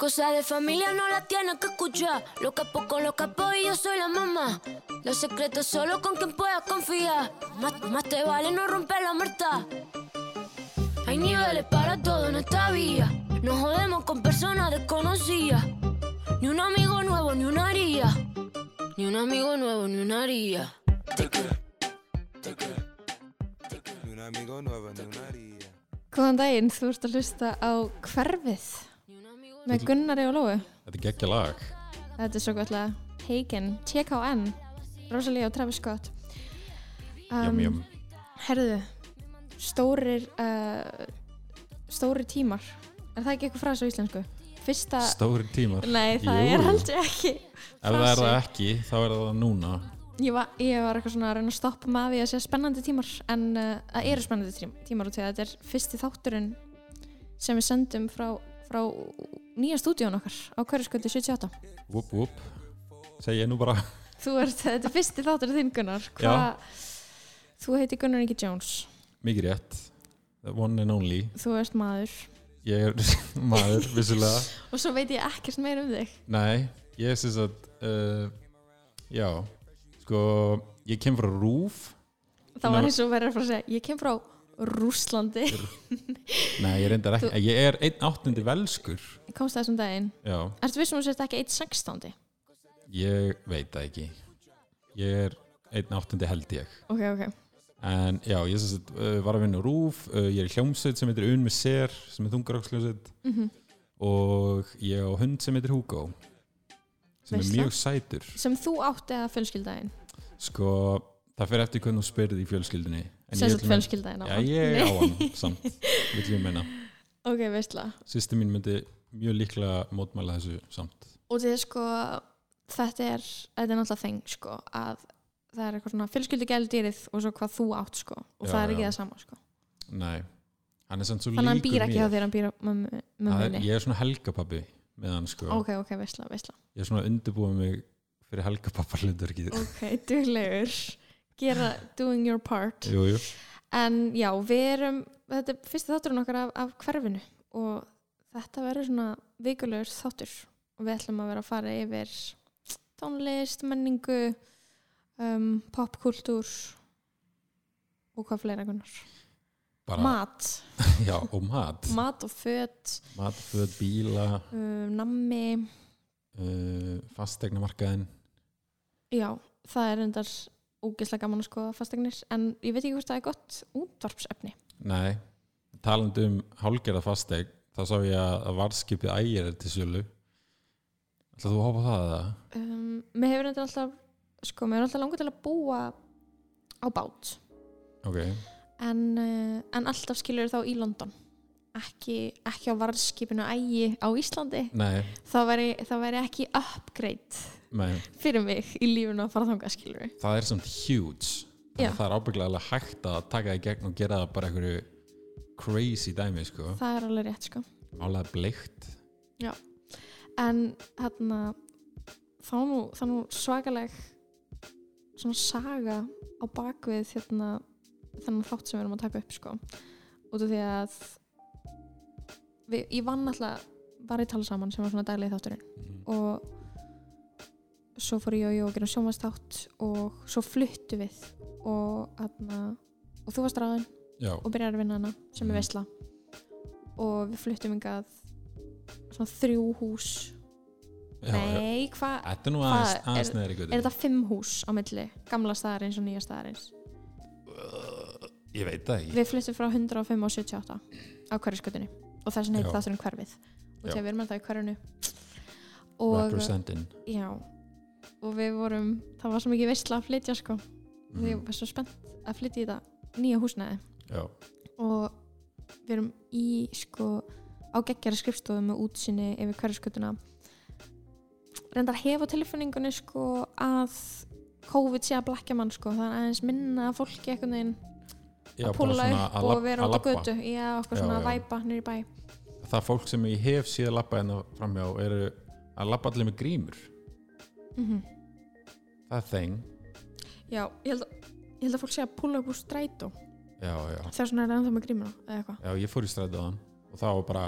Cosa de familia no la tienes que escuchar. Lo capo con los capos y yo soy la mamá. Los secretos solo con quien puedas confiar. Más, más te vale no romper la muerta. Hay niveles para todo en esta vía. No jodemos con personas desconocidas. Ni un amigo nuevo, ni una haría. Ni un amigo nuevo, ni una haría. Ni un amigo nuevo, ni una haría. Góðan daginn, þú ert að hlusta á Hverfið með Gunnari og Lóu. Þetta er geggja lag Þetta er svo gotlega Hagen, TKN, Rosalie og Travis Scott. Jum, jum. Herðu, stórir, uh, stórir tímar. Er það ekki eitthvað frasa á íslensku? Fyrsta, Stóri tímar nei það Jú. er heldur ekki. Ef það er það ekki, þá er það núna Ég var, ég var eitthvað svona að reyna að stoppa með að því að segja spennandi tímar en uh, það eru spennandi tím- tímar að þetta er fyrsti þátturinn sem við sendum frá, frá nýja stúdíun okkar á hverjasköndi 78 Whoop, whoop Segja ég nú bara. Þú ert, þetta er fyrsti þáttur þinn Gunnar. Hva, Þú heiti Gunnar Ingi Jones Mikið rétt. The one and only. Þú ert maður. Ég er maður, vissulega. Og svo veit ég ekkert meir um þig. Nei, ég sem sagt uh, Já Sko, ég kem frá Rúf það var eins og verður að fara að segja ég kem frá Rússlandi. Nei, ég reyndar ekki Ég er einn áttundi velskur. Komst það þessum daginn. Já, Ertu vissum að þú sért ekki 1.16? ég veit það ekki. Ég er einn áttundi held ég. Ok, ok. En já, ég sagt, uh, var að vinna Rúf uh, Ég er í hljómsveit sem heitir Un með Ser sem er þungaráksljómsveit mm og ég á hund sem heitir Hugo sem Veistla. er mjög sætur. Sem þú átti að fjölskyldaðin sko, það fer eftir hvernig þú spyrði í fjölskyldinni En Sem ég sagt ætla að- fjölskyldaðin Já, ég á hann samt, vill ég meina. Ok, veistla. Sýsti mín myndi mjög líklega mótmæla þessu samt. Og þið sko, þetta er þetta er náttúrulega þeng sko að það er eitthvað svona fjölskyldugældýrið og svo hvað þú átt sko og Já, það er ekki já. það sama sko. Nei, hann er samt svo Þannig að hann líkur býr ekki á þér, hann býr á er, mömmunni Ég er svona helgapappi með hann sko. Ok, ok, veistla, veistla. Ég er svona undirbúið mig fyrir helgapappa hlutverkið. Ok, duglegur gera, doing your part. Jú, jú. En já, við erum þetta er fyrsti þátturinn okkar af, af hverfinu og þetta verður svona vikulegur þáttur. Og við ætlum að vera að fara yfir tónlist, menningu um, popkultúr og hvað fleira gunnar? Bara, mat, Já, og mat. Mat og fött Mat, föt, bíla. Um, nammi. Uh, Fastegnamarkaðin já, það er endar ógeðslega gaman að skoða fastegnir en ég veit ekki hvort það er gott útvarpsefni. Nei, talandi um hálgerða fasteg þá sá ég að varðskipið ægir er til sölu. Ætlaðu þú að hópa það eða? um, mér hefur endar alltaf sko, mér er alltaf langur til að búa á bát. Ok, en, uh, en alltaf skilur þá í London. Ekki, ekki á varðskipinu ægi á Íslandi. Nei, þá væri, væri ekki upgrade fyrir mig í lífunu að fara þangað skilur það er samt huge. Já. það er ábygglega alveg hægt að taka það í gegn og gera það bara einhverju crazy dæmi sko, það er alveg rétt sko. Málega bleikt. En hérna þá nú, nú svakaleg svona saga á bakvið hérna þennan þátt sem við erum að taka upp sko. Út af því að við, ég vann alltaf var í tala saman sem var svona daglið þátturinn. Mhm. og svo fór ég og ég að gera sjónvastátt og svo fluttu við og, atna, og þú varst ráðin Já, og byrjar að vinna hana sem er Mhm. veisla. Og við fluttum yngað svona þrjú hús. Já, nei, hvað er er- er þetta fimm hús á milli? Gamla staðarins og nýja staðarins Ég veit það ekki. Við fluttum frá 105 og 78 á hverjaskötunni og þess vegna heitir Já. þátturinn hverfið. Og þegar við erum alltaf í hverjunu og Representin já og við vorum, það var svo mikið veistla að flytja sko. Og ég Mhm. var svo spennt að flytja í þetta nýja húsnæði. Já, og við erum í sko á geggjara skrifstofu með útsinni yfir hverjaskötuna reyndar hefa tilfinningunni sko að COVID sé að blakja mann sko. Það er aðeins minna fólki veginn já að púla upp að og vera að út á götu. Já, okkur Já, svona að já. væpa nýri bæ. Það fólk sem ég hef síðan labba hérna framhjá eru að labba allir með grímur mm Það er þeng. Já, ég held, að, ég held að fólk sé að púla upp úr strætó. Þegar svona er ennþá með grímuna Já, ég fór í hann og það var bara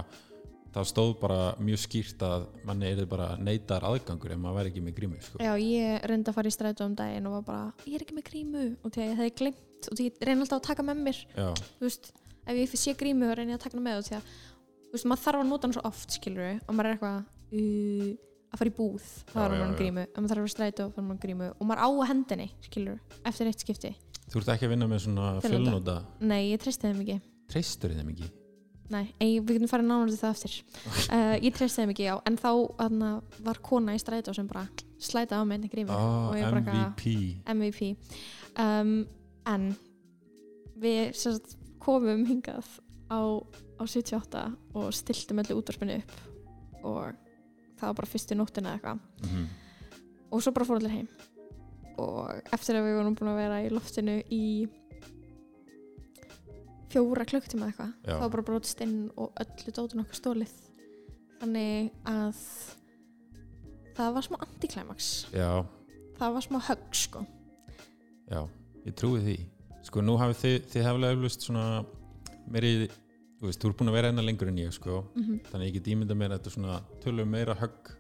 það stóð bara mjög skýrt að manni er bara neytar aðgangur ef maður væri ekki með grímu sko. Já, ég reyndi að fara í strætó um daginn og var bara, ég er ekki með grímu. Og þegar ég hefði glemt og því ég reyndi alltaf að taka með mér. Já, þú veist, ef ég sé grímu þá reyndi ég að taka með og því að þú veist, maður þarf að nota hann svo oft skilur og maður er eitthvað uh, að fara í búð, þá er hann já. grímu. Ef maður þarf að strætó, þá er hann grímu. Og maður á að hendinni, skilur, eftir eitt skipti. Þú ert ekki að vinna með svona fjölnóta Nei, ég treysti þeim ekki. Treystur þeim ekki? Nei, ei, við getum farið nánar til það eftir. Uh, Ég treysti þeim ekki, já. En þá aðna, var kona í strætó sem bara slætaði á mig grímu. Oh, ég MVP MVP um, En við sagt, komum hingað á, á 78 og stiltum öllu útvarpinu upp og það var bara fyrstu nóttina eða eitthvað. Mm og svo bara fór allir heim. Og eftir að við vorum búin að vera í loftinu í fjóra eða eitthvað þá var bara brotist inn og öllu dótun okkar stólið þannig að það var smá antiklæmaks já, það var smá högg sko. Já, ég trúi því. Sko nú hafið þið, þið heflega eflust svona meiri, þú veist, þú ert búin að vera enna lengur en ég sko, mm -hmm. þannig að ég get ímynda mér að þetta er svona tölum meira högg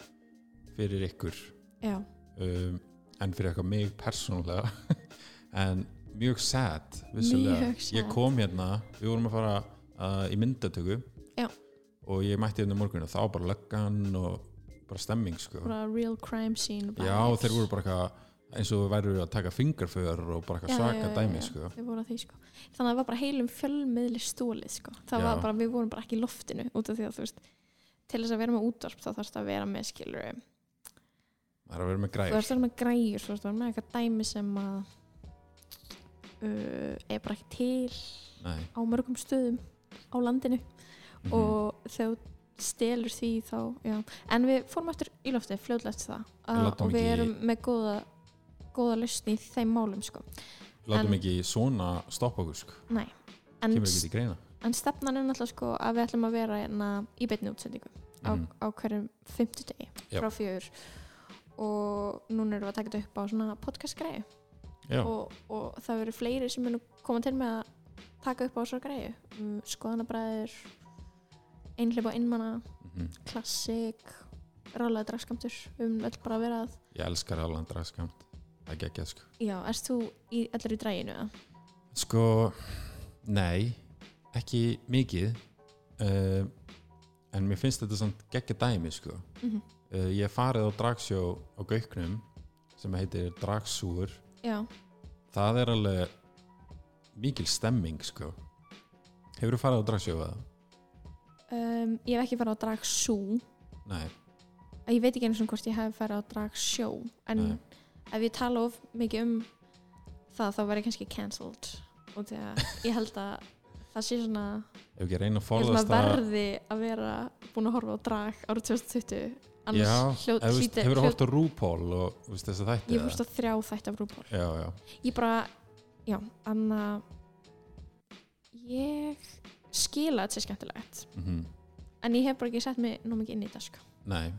fyrir ykkur já, um, en fyrir eitthvað mig persónulega en mjög sad vissulega, Mjög sad. ég kom hérna við vorum að fara uh, í myndatöku Já. og ég mætti hérna morgun og þá bara löggan og bara stemming sko. bara real crime scene já og þeir voru bara eitthvað eins og væru að taka fingerför og bara eitthvað svaka dæmi sko. sko. Þannig að það var bara heilum fjölmiðli stólið sko. Bara, við vorum bara ekki í loftinu út af því að þú veist til þess að vera með útvarp þá þarfst að vera með skilur það er að vera með þú græður þarfst að vera með græjur þú þarfst að vera með eitthvað dæmi sem að uh, er bara ekki til Nei. á mörgum stöðum á landinu. Mhm. og þegar þú stelur því þá, já, en við fórum eftir í loftið, fljóðlega eftir það. Látum og við erum með góða góða lausni í þeim málum sko. Látum en- ekki svona stoppa okkur sko. Nei, en, kemur ekki til greina. en stefnan er náttúrulega sko að við ætlum að vera hérna í beinni útsendingu á, Mhm. á hverjum fimmtudegi Já. frá fjör og núna erum við að taka þetta upp á svona podcast greiðu. Og, og það verður fleiri sem munu koma til með að taka upp á þessar greiðu. Um, skoðanabræður einhleip og einmanna mhm. klassik rálega dragskamtur um öll bara að vera að ég elskar allan dragskamt það er geggjað sko já, erst þú í, allir í dræginu eða? Sko, nei, ekki mikið uh, en mér finnst þetta samt geggja dæmi sko. Mm Uh, ég farið á dragsjó á Gauknum sem heitir Dragsúur já, það er alveg mikil stemming sko. Hefur þú farið á dragsjó eða? um, ég hef ekki farið á dragsú Nei, ég veit ekki eins og hvort ég hef farið á dragsjó en Nei. Ef ég tala of mikið um það þá verður ég kannski cancelled. Og því að ég held að það sé svona, að verði að vera búin að horfa á drag árið 2020 annars veist, hlýtur- hefur þú hort á RuPaul og veist, þess að þætti ég fórst á þrjá þætti af RuPaul. Já, já, ég bara, já, anna ég skila þetta sé skemmtilegt. Mm en ég hef bara ekki sett mig nú mikið inn í þetta sko. Nei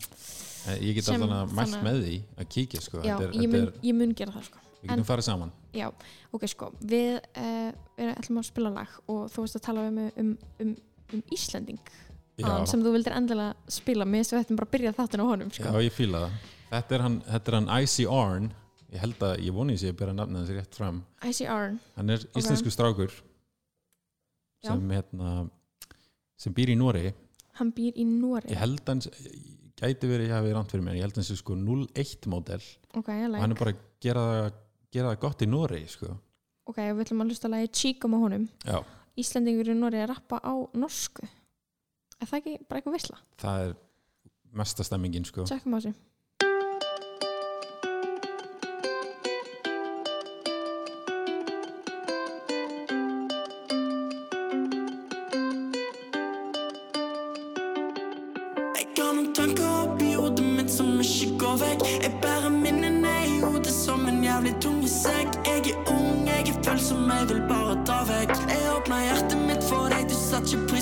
En Ég get alltaf mælt með því að kíkja sko. já, er, ég, mun, er, ég mun gera það sko. við getum farið saman já, ok sko við, uh, við ætlum að spila lag og þú veist að tala um, um, um Íslending Já, áðan sem þú vildir endilega spila mér sem við ættum bara að byrja þáttinu á honum Já, sko. ég fíla það. Þetta er hann, þetta er hann Icy Arn. Ég held að, ég voni ég sé að byrja nafnið hans rétt fram. ICR, Hann er íslensku strákur Já. sem, hérna, sem býr í Nóri. hann býr í Nóri Ég held hans, gæti verið, ég hafi ránt fyrir mér, ég held hans er sko 01 módel ok, ég og hann er like bara að gera, það- gera það gott í Nóri, sko. ok, við ætlum að hlusta að lagi Chíkum á honum Já, Íslendingur í Nóri að rappa á norsku er það ekki bara eitthvað visla? það er mesta stemmingin, sko. Tjekkum á þessu vekk. Jeg bærer minnene i hodet som en jævlig tung sekk. Jeg er ung, jeg er følsom, jeg vil bare ta vekk. Jeg åpna hjertet mitt for deg, du satt ikke på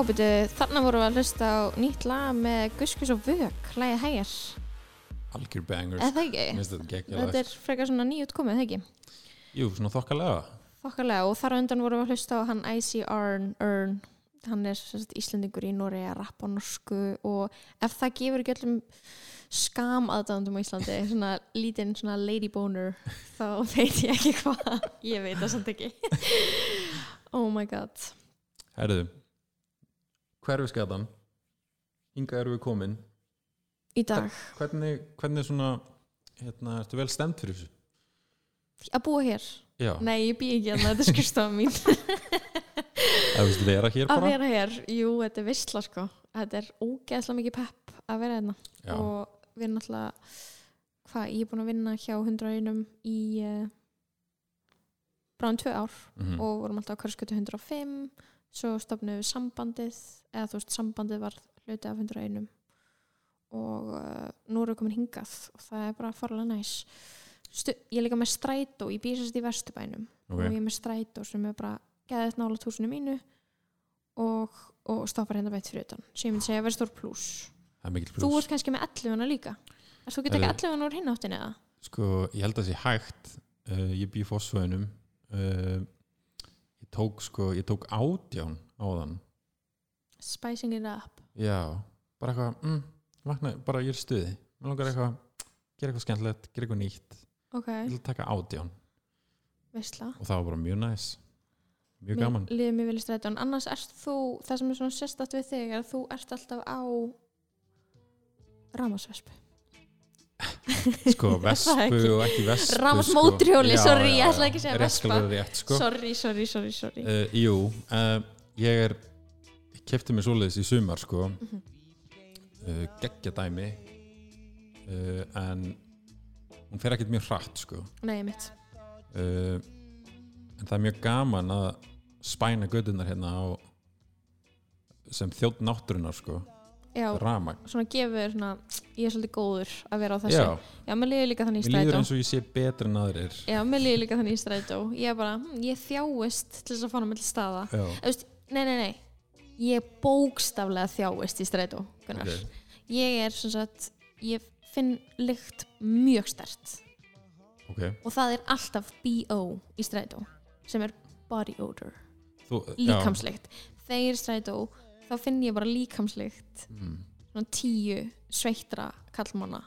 Byrju, þarna vorum við að hlusta á nýtt lag með Guskus og Vök, lagið hægir. algjör bangers Eða það ekki? Þetta er frekar svona nýjút komið, það ekki? Jú, svona þokkalega. Þokkalega og þar á undan vorum við að hlusta á hann Icy Arn, Earn. Hann er sagt, Íslendingur í Nóri að rappa norsku og ef það gefur ekki öllum skam aðdáðandum á Íslandi svona lítinn svona lady boner þá veit ég ekki hvað. Ég veit það samt ekki. Oh my god. Herðu, hverfiskatan hingað erum við komin. Í dag. Hvernig, hvernig svona hérna, ertu vel stemt fyrir þessu? að búa hér, Já, nei ég bý ekki hérna þetta er skrifstofa mín. Að vera hér að bara? vera hér, jú þetta er vissla sko. Þetta er ógeðslega mikið pepp að vera hérna. Já, og við erum náttúrulega hvað, ég er búin að vinna hjá 101 í uh, bráðum tvö ár. Mhm, og vorum alltaf á hverskötu 105 svo stofnum við sambandið eða þú veist, sambandið var hluti af 101 og uh, nú erum við komin hingað og það er bara farlega næs. Stu, ég er líka með strætó, ég býsast í Vesturbænum. Og ok ég er með strætó sem er bara geðið nála túsinu mínu og, og stoppar hérna veitt fyrir utan. Sem ég myndi segja vera stór pluss þú ert kannski með 11 hana líka. Er þú ekki ekki Herðu. 11 hana úr hinn áttin eða? Sko, ég held að það sé hægt. Uh, Ég bý fósföðunum uh, Ég tók sko Ég tók átján áðan. Spicing it up. Já, bara eitthvað mm, vakna, bara ég er stuði. Mér langar eitthvað, gera eitthvað skemmtilegt gera eitthvað nýtt, ok, ég vil taka átján. Veistla. Og það var bara mjög næs. Mjög gaman. líður mér vel í strætó. En annars ert þú, það sem er svona sérstætt við þig er að þú ert alltaf á ramasvespu sko, vespu og ekki vespu Rafmagnsmótorhjóli, Já, sorry, já, ég ætla ekki að segja vespa. rétt, sko. sorry, sorry, sorry, sorry. Uh, Jú, uh, ég er kefti mér svoleiðis í sumar sko. Mhm. uh, geggja dæmi. Uh, en hún fer ekkert mjög hratt sko. Nei, mitt, uh, en það er mjög gaman að spæna gödunar hérna á sem þjótt náttúrunar sko já, ramag svona gefur svona, ég er svolítið góður að vera á þessu. Já, já, mér líður líka þannig í mér líður strætó. eins og ég sé betur en aðrir. Já, mér líður líka þannig í strætó. Ég er bara, hm, ég þjáist til þess að fara með til staða. Veist, nei, nei, nei. Ég bókstaflega þjáist í strætó Gunnar. ok, ég er sem sagt ég finn lykt mjög stert. Ok. Og það er alltaf BO í strætó sem er body odor. Líkamslykt. Í strætó þá finn ég bara líkamslykt. Mm. svona tíu sveittra legg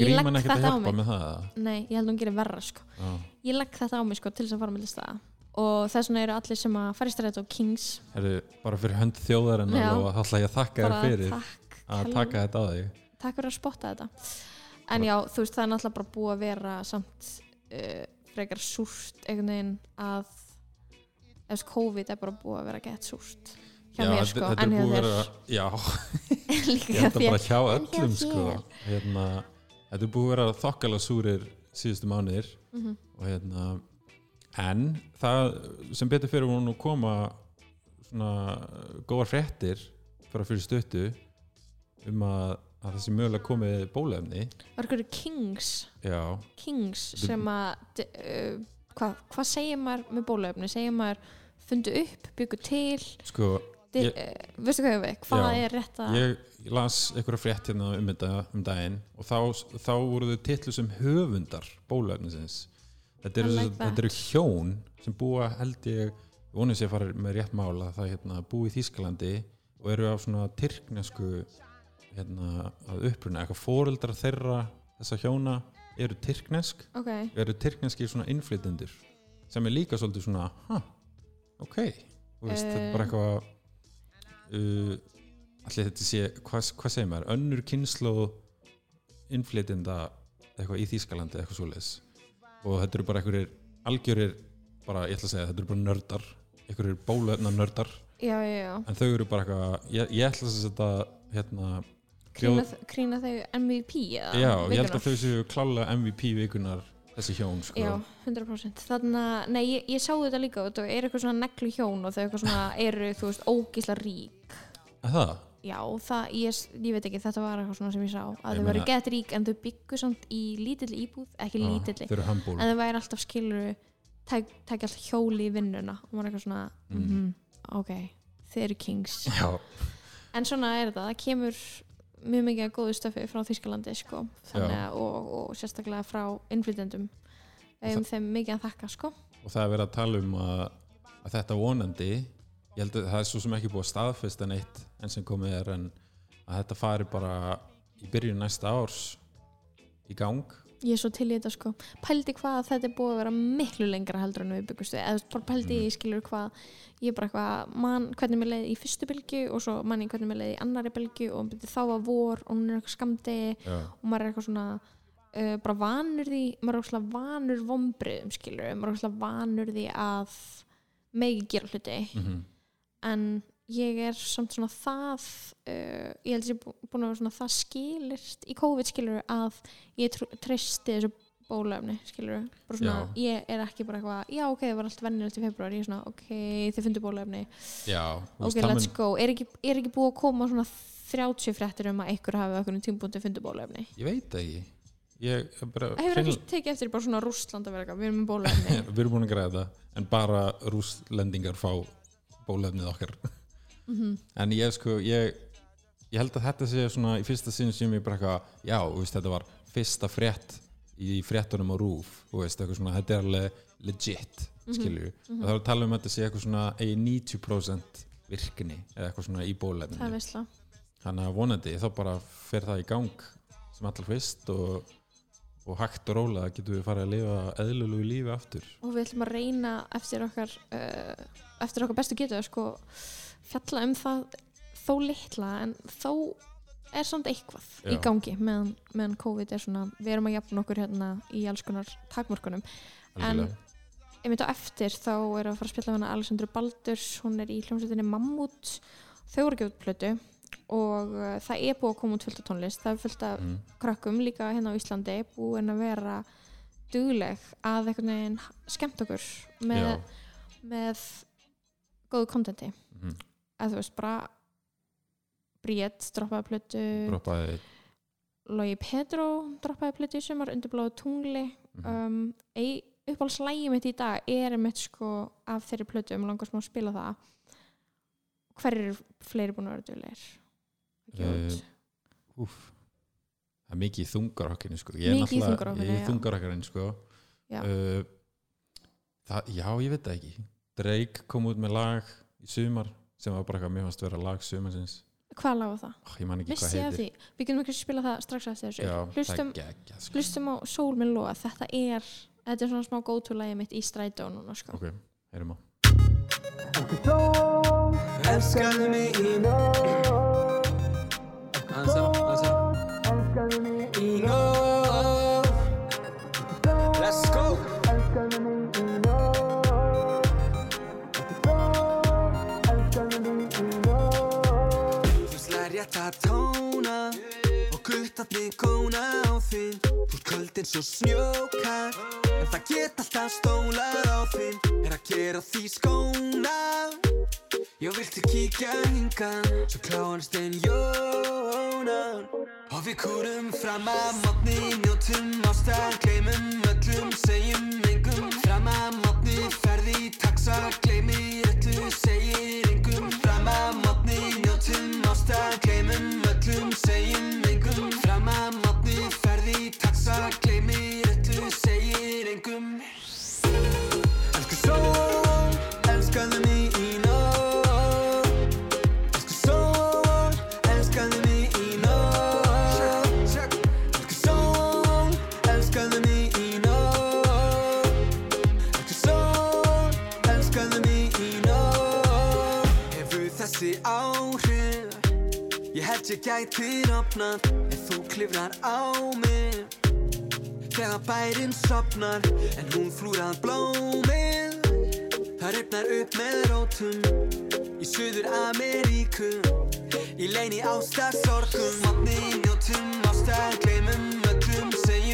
gríman ekkert að þetta hjálpa með það? Nei, ég held að hún gerir verra sko. já, ég legg þetta á mig sko, til þess að fara með staða. Og þess vegna eru allir sem að í strætó kings. Heru, bara fyrir hönd þjóðarinnar Já. og þá ætla ég þakka þér fyrir takk, að taka þetta á þig. Takk fyrir að spotta þetta. En já, þú veist, það er náttúrulega bara búið að vera samt uh, frekar súrt einhvern veginn að COVID er bara búið að vera gett súrt hjá mér sko, þetta er búið að já, ég held að bara hjá öllum sko. hérna, þetta er búið að vera þokkala súrir síðustu mánuðir. Mhm. og hérna en það sem betur fyrir hún að koma svona góðar fréttir bara fyrir stuttu um að, að þessi mögulega komið bólefni var hverju kings, já, kings sem að uh, hvað hva segir maður með bólöfni segir maður fundu upp, byggu til? Sko Ég- uh, veistu hvað ég veit, hvað Já, er rétt að ég las einhverja frétt hérna um þetta um daginn og þá, þá voru þau titlu sem höfundar bólefnisins þetta eru, like hjón sem búa held ég vonið sér fara með rétt mál að það hérna, búi í Þýskalandi og eru á svona tyrknesku hérna, uppruna. Eitthvað fóreldrar þeirra þessa hjóna eru tyrknesk. Ok, eru tyrkneski svona innflytjendur sem er líka svolítið svona ha, ok. Þú veist, þetta er bara Eh. eitthvað uh, allir þetta sé hvað, hvað segir maður, önnur kynnslóð innflytjenda eitthvað í Þýskalandi eitthvað svoleiðis. Og þetta eru bara einhverjir algjörir bara, ég ætla að segja, þetta eru bara nördar einhverjir bólöfna nördar já, já, já. En þau eru bara eitthvað, ég, ég ætla að setja hérna Krína, krína þau MVP já, ég held að þau séu klálega MVP vikunar þessi hjón sko. Já, 100% Þannig að, nei, ég, ég sá þetta líka og þetta er eitthvað svona neglu hjón og þau eitthvað svona eru, þú veist, ógísla rík Er það? Já, það, ég, ég veit ekki, þetta var eitthvað svona sem ég sá að Ég þau meina- gett rík en þau byggu samt í lítilli íbúð ekki Já, lítilli, en þau væri alltaf skiluru tækja alltaf hjóli í vinnuna og maður eitthvað svona, Mm. mhm, ok þau eru kings Já, en svona er þetta, það kemur mjög mikið að góðu stöfi frá Þýskalandi sko. Þannig, og, og sérstaklega frá innflytendum hefum þeim mikið að þakka sko. og það er verið að tala um að, að þetta vonandi ég held að það er svo sem ekki búið að staðfesta neitt enn sem komið er en að þetta fari bara í byrjun næsta árs í gang ég er svo til í þetta sko. Pældi hvað þetta er búið að vera miklu lengra heldur en við byggustu eða pældi Mhm. ég skilur hvað ég er bara eitthvað, mann hvernig mér leiði í fyrstu bylgu og svo mann ég hvernig mér leiði í annari bylgu og þá var vor og hún er eitthvað skamdi já, og maður er eitthvað svona uh, bara vanur því, maður er eitthvað vanur vombriðum skilur, maður er eitthvað vanur því að megi gera hluti. Mm en ég er samt svona það uh, ég held að ég er bú- búin að vera svona það skilist í COVID skilur að ég treysti þessu bólöfni skilur bara svona, Já. ég er ekki bara eitthvað já ok, það var allt vennilegt í februar ég er svona ok, þið fundu bólöfni já ok, let's go, er ekki, er ekki búið að koma svona 30 fréttir um að einhver hafi okkur tímpúndi fundu bólöfni ég veit ekki. Ég bara hefur ekki tekið eftir bara svona vera eitthvað, við erum með bólöfni við erum búin að græða en bara rústlendingar fá bólefnið okkar Mhm. en ég sko ég, ég held að þetta sé svona í fyrsta sinn sem ég bara eitthvað, já, veist, þetta var fyrsta frétt í fréttunum á rúf veist, svona, þetta er alveg legit, Mhm. skilju og það er að tala um að þetta sé eitthvað svona eigi 90% virkni eða eitthvað svona í veistla þannig að vonandi þá bara fer það í gang sem allra fyrst og, og hægt og rólega getum við farið að lifa eðlulegu lífi aftur. Og við ætlum að reyna eftir okkar uh, eftir okkar bestu getu sko fjalla um það þó litla en þó er samt eitthvað í Já. gangi meðan, meðan COVID er svona við erum að jafna okkur hérna í alls konar takmörkunum En- einmitt á eftir þá er að fara að spjalla hana Alessandru Baldurs, hún er í hljómsveitinni Mammut þau voru gefið út plötu og uh, það er búið að koma út fullt af tónlist það er fullt af Mm. krökkum líka hérna á Íslandi búin að vera dugleg að einhvern veginn skemmt okkur með, með góðu kontenti Mhm. Að þú veist bara Bríett droppaði plötu. Droppaði Logi Pedro droppaði plötu í sumar undir bláðu tungli. Mhm. um, ein, uppáhaldslægi mitt í dag er mitt sko af þeirri plötu um langar smá að spila það. Hver eru fleiri búin að vera duglegir? Eh, úf það er mikið í þungarhokkinu sko. ég er náttúrulega- í þungarhokkarinn sko. Já. uh, það, já, ég veit það ekki. Drake kom út með lag í sumar sem var bara eitthvað mér fannst vera lag sumarsins. Hvað lag var það? oh, ég man ekki Vissi hvað heitir? Við getum ekki að spila það strax eftir þessu. Já, hlustum, það er geggjað sko. hlustum á Sól með loa. Þetta er, þetta er svona smá góttúlægi mitt í strætó núna sko. Ok, heyrum á. Elskaðu mig í nóg að, aðeins að eins og snjókar En það get alltaf stólað á þinn. Er að gera því skóna. Ég viltu kíkja hingan Svo kláðast einn jónan Og við kúrum fram að mótni Njótum ástar, gleymum öllum Segjum engum. Fram að mótni, ferði taxa Gleymir öllu, segir engum. Fram að mótni, njótum ástar Gleymum öllum, segjum Ég held ég gæti opnað Ef þú klifrar á mig Þegar bærin sopnar En hún flúrað blómið Það ripnar upp með rótum Í Suður Ameríku Í leini ástar sorgum Mátni njótum ástar Gleimum öllum, segjum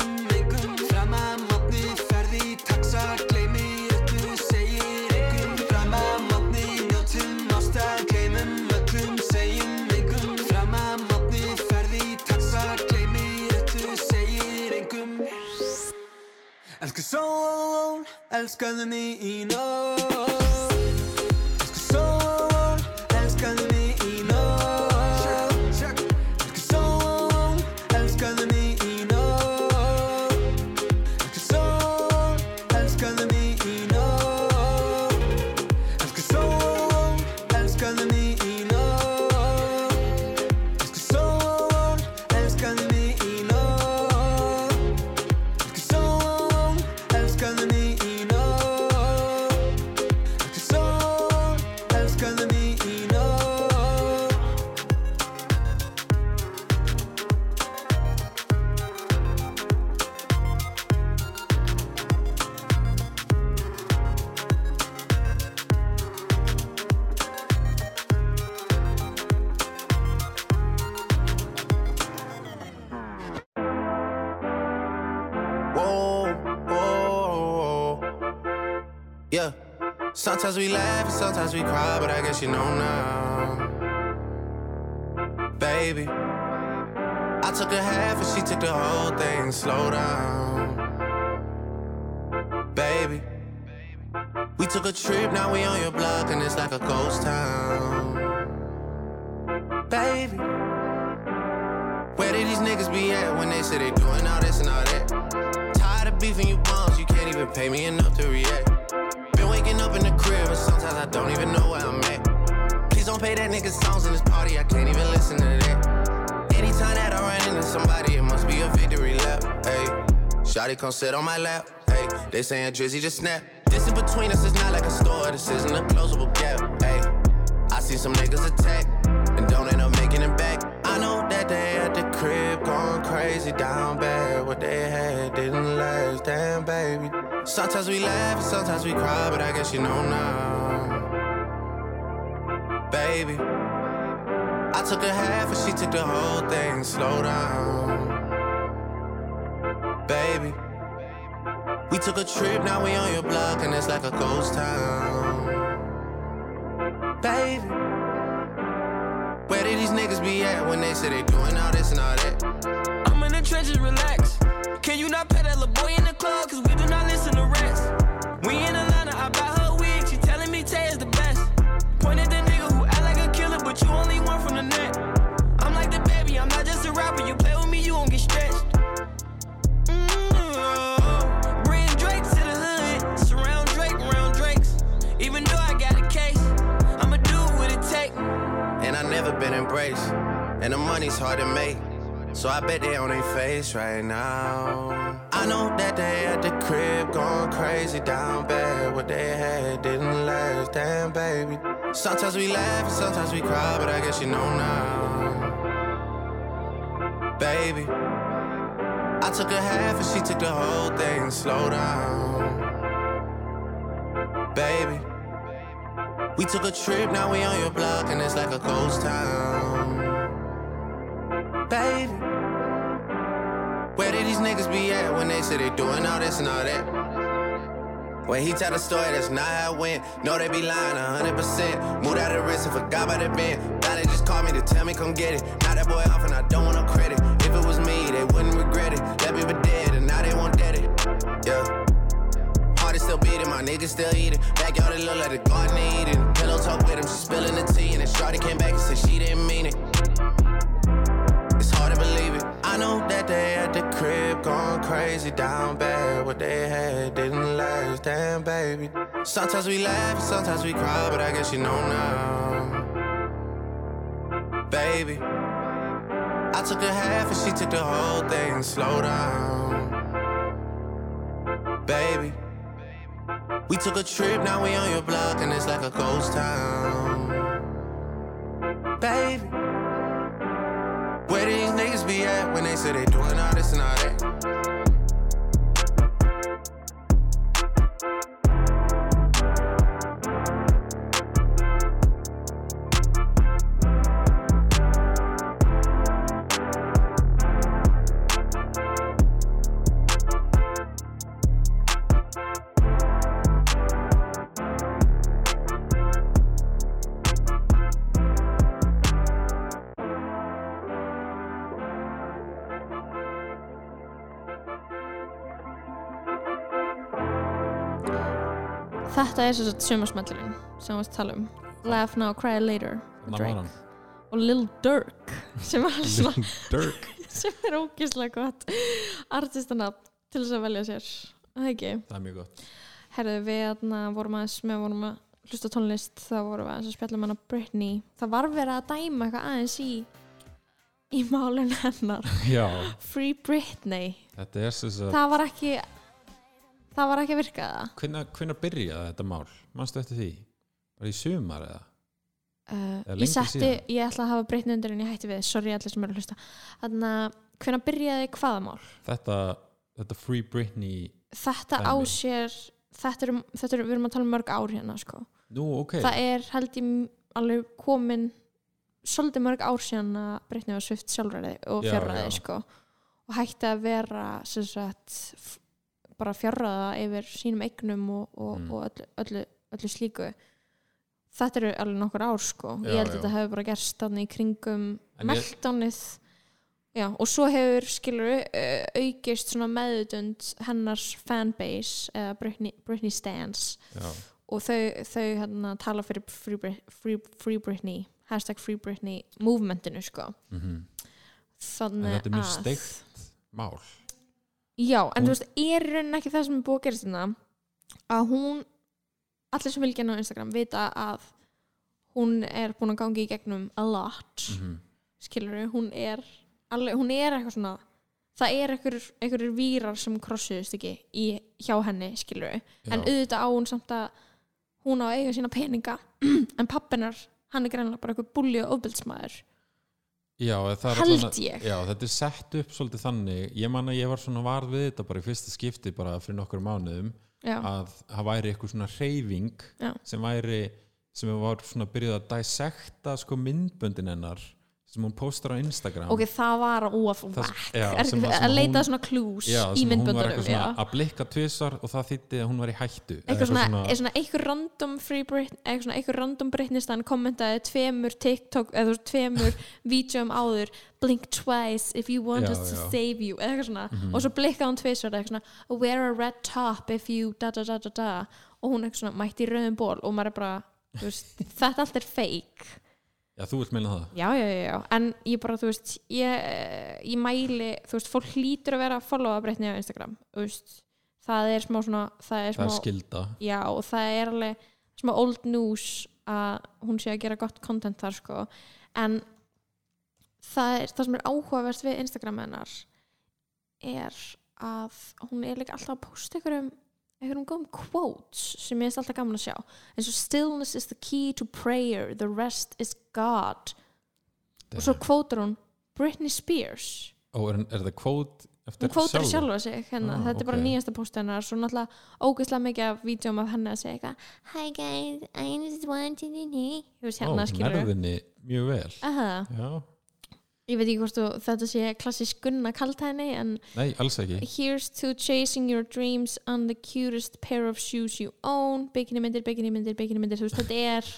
sól, elskaðu mig í nóg Sometimes we laugh and sometimes we cry, but I guess you know now. Baby, I took a half and she took the whole thing. Slow down. Baby, we took a trip, now we on your block and it's like a ghost town. Baby, where did these niggas be at when they say they doing all this and all that? Tired of beefing you bums, you can't even pay me enough to react. Sometimes I don't even know where I'm at. Please don't pay that nigga songs in this party, I can't even listen to that. Anytime that I run into somebody, it must be a victory lap. Hey, Shotty come sit on my lap. Hey, they saying Drizzy just snap. This in between us is not like a store, this isn't a closable gap. Hey, I see some niggas attack and don't end up making it back. I know that they at the crib going crazy down bad. What they had didn't last, damn baby. Sometimes we laugh sometimes we cry, but I guess you know now. Baby, I took a half and she took the whole thing. Slow down. Baby, we took a trip, now we on your block and it's like a ghost town. Baby, where did these niggas be at when they say they doing all this and all that? I'm in the trenches, relax. Can you not pet never been embraced. And the money's hard to make. So I bet they on their face right now. I know that they at the crib going crazy down bad. What they had didn't last, damn baby. Sometimes we laugh and sometimes we cry, but I guess you know now. Baby, I took a half and she took the whole thing. Slow down. Baby. We took a trip, now we on your block, and it's like a ghost town. Baby, where did these niggas be at when they say they doing all this and all that? When he tell the story, that's not how it went. No, they be lying 100%. Moved out of wrist and forgot about the bend. Now they just call me to tell me come get it. Now that boy off and I don't want no credit. Still beating, my niggas still eating. Backyard it look like the garden eating. Pillow talk with him, she spilling the tea. And then Shorty came back and said she didn't mean it. It's hard to believe it. I know that they at the crib going crazy down bad. What they had didn't last, damn baby. Sometimes we laugh sometimes we cry, but I guess you know now. Baby, I took a half and she took the whole thing. Slow down. Baby, we took a trip, now we on your block, and it's like a ghost town. Baby. Where these niggas be at when they say they doing all this and all that? Er þess að sumarsmellurinn sem við tala um. Laugh Now, Cry Later og Lil Durk sem er, svona, Dirk sem er ógislega gott artistana til þess að velja sér. Það ekki? Það er mjög gott. Herðu, við atna, vorum aðeins með vorum að hlusta tónlist þá vorum við aðeins að spjalla með hana Britney. Það var verið að dæma eitthvað aðeins í í málun hennar. Free Britney. Er það var ekki það var ekki að virka það hvenær byrjaði þetta mál manstu eftir því, var í sumar eða uh, ég setti, ég ætla að hafa Britney undir en ég hætti við, sorry allir sem eru að hlusta þannig að hvenær byrjaði hvaða mál þetta, þetta Free Britney þetta á Dæmi. sér þetta er, þetta er, við erum að tala um mörg ár hérna sko. nú, ok, það er held ég alveg komin svolítið mörg ár síðan að Britney var svift sjálfræði og Já, fjárræði já. sko. og hætti að vera sem sagt, bara fjárræða yfir sínum eignum og, og, Mm. og öllu, öllu öllu slíku. Þetta eru alveg nokkur ár sko. Já, ég held að já. þetta hefur bara gerst í kringum En ég- og svo hefur skilur uh, aukist svona meðutund hennars fanbase eða Britney, Britney Stans. Já, og þau, þau hérna, tala fyrir Free, Free, Free Britney hashtag Free Britney movementinu sko. Mhm. Þannig þetta er mjög að steikt mál já, en þú veist, er í rauninni ekki það sem er búið að gerast hérna að hún allir sem fylgja henni á Instagram vita að hún er búin að gangi í gegnum a lot mhm. skilur hún er alveg, hún er eitthvað svona það er einhverjir vírar sem krossuðust ekki í, hjá henni skilur en Já. auðvitað á hún samt að hún á eiga sína peninga en pappinar, hann er greinlega bara eitthvað bulli og ofbildsmaður Já, Held ég. Já, þetta er sett upp svolítið þannig. Ég man að ég var svona varð við þetta bara í fyrsta skipti bara fyrir nokkur mánuðum já, að það væri eitthvað svona reyfing sem væri sem var svona byrjuð að dissekta sko myndböndin hennar sem hún postar á Instagram. Ok, það var of Það- whack já, Er- sem var að leita svona clues Já, í sem hún var eitthvað myndböndunum svona að blikka tvisar og það þýtti að hún var í hættu. Eitthvað svona, eitthvað random free Brit, eitthvað svona eitthvað random Britnistan kommentaði tveimur TikTok eða tveimur vídjum áður blink twice if you want us to save you. Eitthvað svona. Mhm. og svo blikkaði hún tvisvar eitthvað svona wear a red top if you da da da da da. Og hún eitthvað svona mætti í rauðum ból og maður er bara þetta allt er fake Já, þú vilt meina það? Já, já, já, já, en ég bara, þú veist ég, ég mæli, þú veist fólk hlýtur að vera að followa Britni á Instagram þú veist, það er smá svona það er Það smá er skilda já og það er alveg smá old news að hún sé að gera gott content þar sko. En það, er, það sem er áhugaverst við Instagram hennar er að hún er líka alltaf að posta einhverjum einhverjum góðum quotes sem ég er alltaf gaman að sjá. Eins og stillness is the key to prayer the rest is God. Og svo kvótar hún Britney Spears. Ó, er, er það kvót eftir hún kvótar sjálfa? sjálfa sig hérna. Ah, þetta er bara nýjasta post hennar. Svo náttúrulega ógeðslega mikið af vídjum af henni að segja eitthvað Hi guys, I just wanted to know. Hérna skilur nærðinni mjög vel. Aha, Já, ég veit ekki hvort þú, þetta sé klassisk gunna kalt henni en nei, alls ekki. Here's to chasing your dreams on the cutest pair of shoes you own. Bikini myndir, bikini myndir, bikini myndir þú veist, þetta er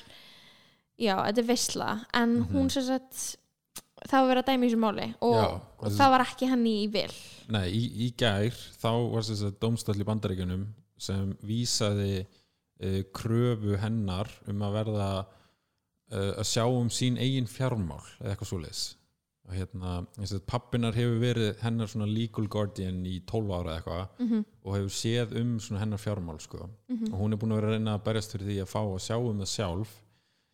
já, þetta er veistla en Mhm. hún sem sagt það var verið að dæmi í þessu máli og, Já, og það var ekki henni í vil. Nei, í, í gær þá var þess að dómstöll í bandaríkjunum sem vísaði uh, kröfu hennar um að verða uh, að sjá um sín eigin fjármál eða eitthvað svoleiðis og hérna, að pappinar hefur verið hennar svona legal guardian í 12 ára eitthvað mm og hefur séð um svona hennar fjármál sko. Mhm. og hún er búin að vera að reyna að berjast fyrir því að fá að sjá um það sjálf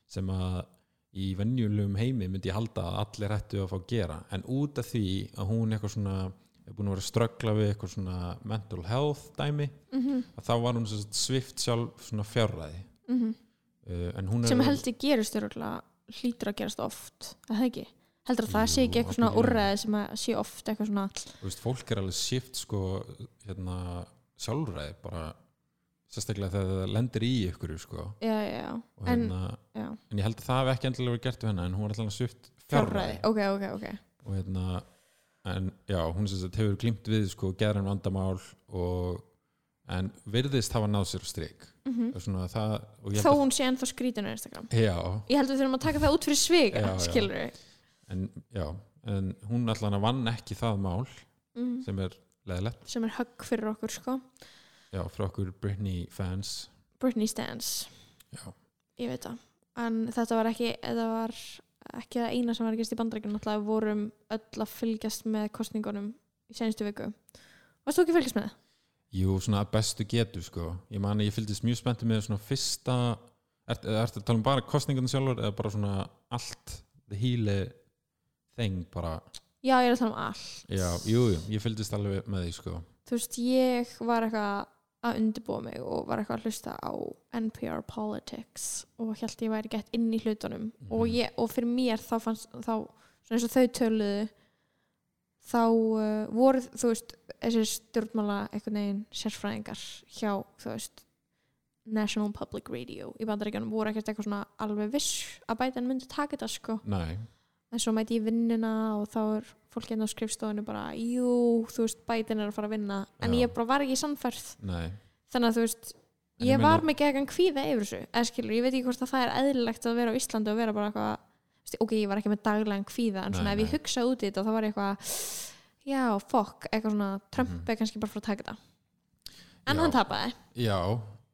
sem að í venjulegum heimi myndi ég halda að allir hættu að fá að gera en út af því að hún eitthvað svona er búin að vera að ströggla við eitthvað svona mental health dæmi -hmm. að þá var hún sagt svift sjálf svona fjárræði Mm uh, sem held ég gerist hlýtur að gerast oft er það ekki? Heldur að það sé ekki eitthvað svona úrræði sem að sé oft eitthvað svona þú veist, fólk er alveg svift sko hérna sjálfræði bara sérstaklega þegar það lendir í ykkur sko. Já, já, og en hérna já, en ég held að það hef ekki endilega verið gert við hennar en hún var alltaf svift fjárræði. Fjárræði ok, ok, ok. Og hérna en hún hefur glímt við sko geran vandamál og en virðist hafa náð sér á strik. Mm og svona það að, hún sé ennþá skrítin á Instagram. Já, ég held að við þurfum að taka það út fyrir já. skilur við en já en hún allan vann ekki það mál mm. sem er leðilegt sem er högg fyrir okkur sko. Já, frá okkur Britney fans. Britney Stans, já, ég veit það. En þetta var ekki þetta var ekki það eina sem var að gerast í náttúrulega við vorum öll að fylgjast með kostningunum í senstu viku. Varst þú ekki að fylgjast með það? jú, svona að bestu getu sko. Ég man að ég fylgdist mjög spenntu með svona fyrsta er, ertu að tala um bara kostningunum sjálfur eða bara svona allt the thing bara. Já, ég er að tala um allt. Já, jú, jú, ég fylgdist alveg með því sko. Þú veist, ég var eitthvað að undirbúa mig og var eitthvað að hlusta á NPR Politics og held ég væri gett inn í hlutunum. Mhm. og, ég, og fyrir mér þá fannst þá, svona eins og þau töluðu þá uh, voru þú veist, þessi stjórnmála einhvern veginn sérfræðingar hjá þú veist National Public Radio í bandaríkjanum voru ekkert eitthvað svona alveg viss að bætan myndi taka þetta sko. Nei, en svo mæti ég í vinnuna og þá er fólk hérna á skrifstofinu bara jú, þú veist, bætin er að fara að vinna. En Já. ég bara var ekki sannfærð nei, þannig að þú veist, En ég ég var með gegan kvíða yfir þessu. Eða skilur, ég veit ekki hvort að það er eðlilegt að vera á Íslandi og vera bara eitthvað ok, ég var ekki með daglegan kvíða en svona Nei, ef ég nei. hugsa út í þetta þá var ég eitthvað já, fokk, eitthvað svona Trump Mhm. er kannski bara frá að taka þetta. En Já. hann tapaði, já,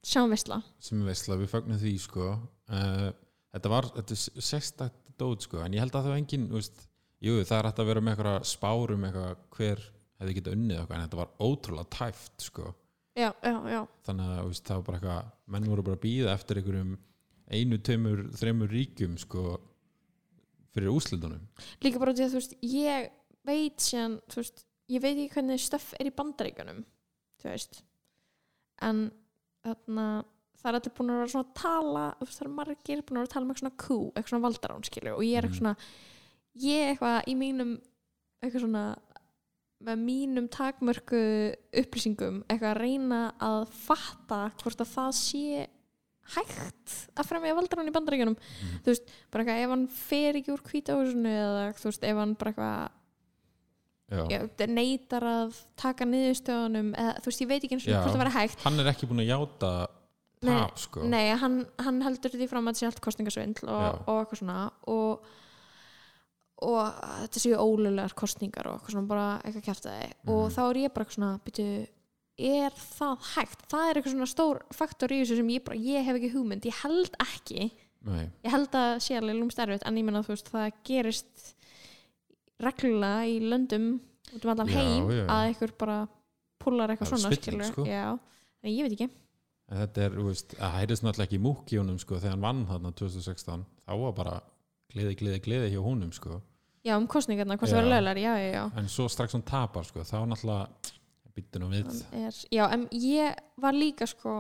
sjáum veistla sem við veistla, við fögnum því sko. Uh, þetta var, þetta er sérstætt dót sko, en ég held að það var engin veist, jú, það er hægt að vera með eitthvað spárum eitthvað hver hefði getað unnið eitthvað, en þetta var ótrúlega tæft sko, já, já, já, þannig að veist, það var bara eitthvað, menn voru bara að býða eftir einhverjum einu, tveimur, þreimur ríkjum sko fyrir úslitunum líka bara því að þú veist ég veit síðan, þú veist ég veit ekki hvernig stöff er í bandaríkjunum þú veist. En þarna það er allir búin að vera svona að tala það er margir búin að vera að tala með eitthvað svona kú eitthvað svona valdarán skilur og ég er eitthvað Mhm. svona ég eitthvað í mínum eitthvað svona með mínum takmörku upplýsingum eitthvað að reyna að fatta hvort að það sé hægt að fremja valdarán í bandaríkjunum þú veist, bara eitthvað ef hann fer ekki úr hvítahúsinu eða þú veist, ef hann bara eitthvað já. neytar að taka niðurstöðunum eða þú veist, ég veit ekki eins og hvort það verið hægt hann er ekki búin að játa tap sko nei, hann, hann heldur því fram að þetta sé allt kostningasvindl og, Já. og eitthvað svona og, og þetta séu ólulegar kostningar og eitthvað svona bara eitthvað kjæftaði og Mhm. þá er ég bara eitthvað svona byrju, er það hægt? Það er eitthvað svona stór faktor í þessu sem ég bara, ég hef ekki hugmynd ég held ekki, Nei, ég held að sé alveg lúmst erfitt en ég menna þú veist, það gerist reglulega í löndum út um allan Já, heim já, já. að eitthvað bara púlar eitthvað svona skilur. sko. já, en ég veit ekki þetta er, það heyrðist náttúrulega ekki í múkjónum sko þegar hann vann þarna 2016 þá var bara gleði, gleði, gleði hjá húnum sko. Já, um kostningarna, hvort það verður löglar, já, já, já. En svo strax hann tapar sko þá náttúrulega býttu nú við. Er, já, en ég var líka sko,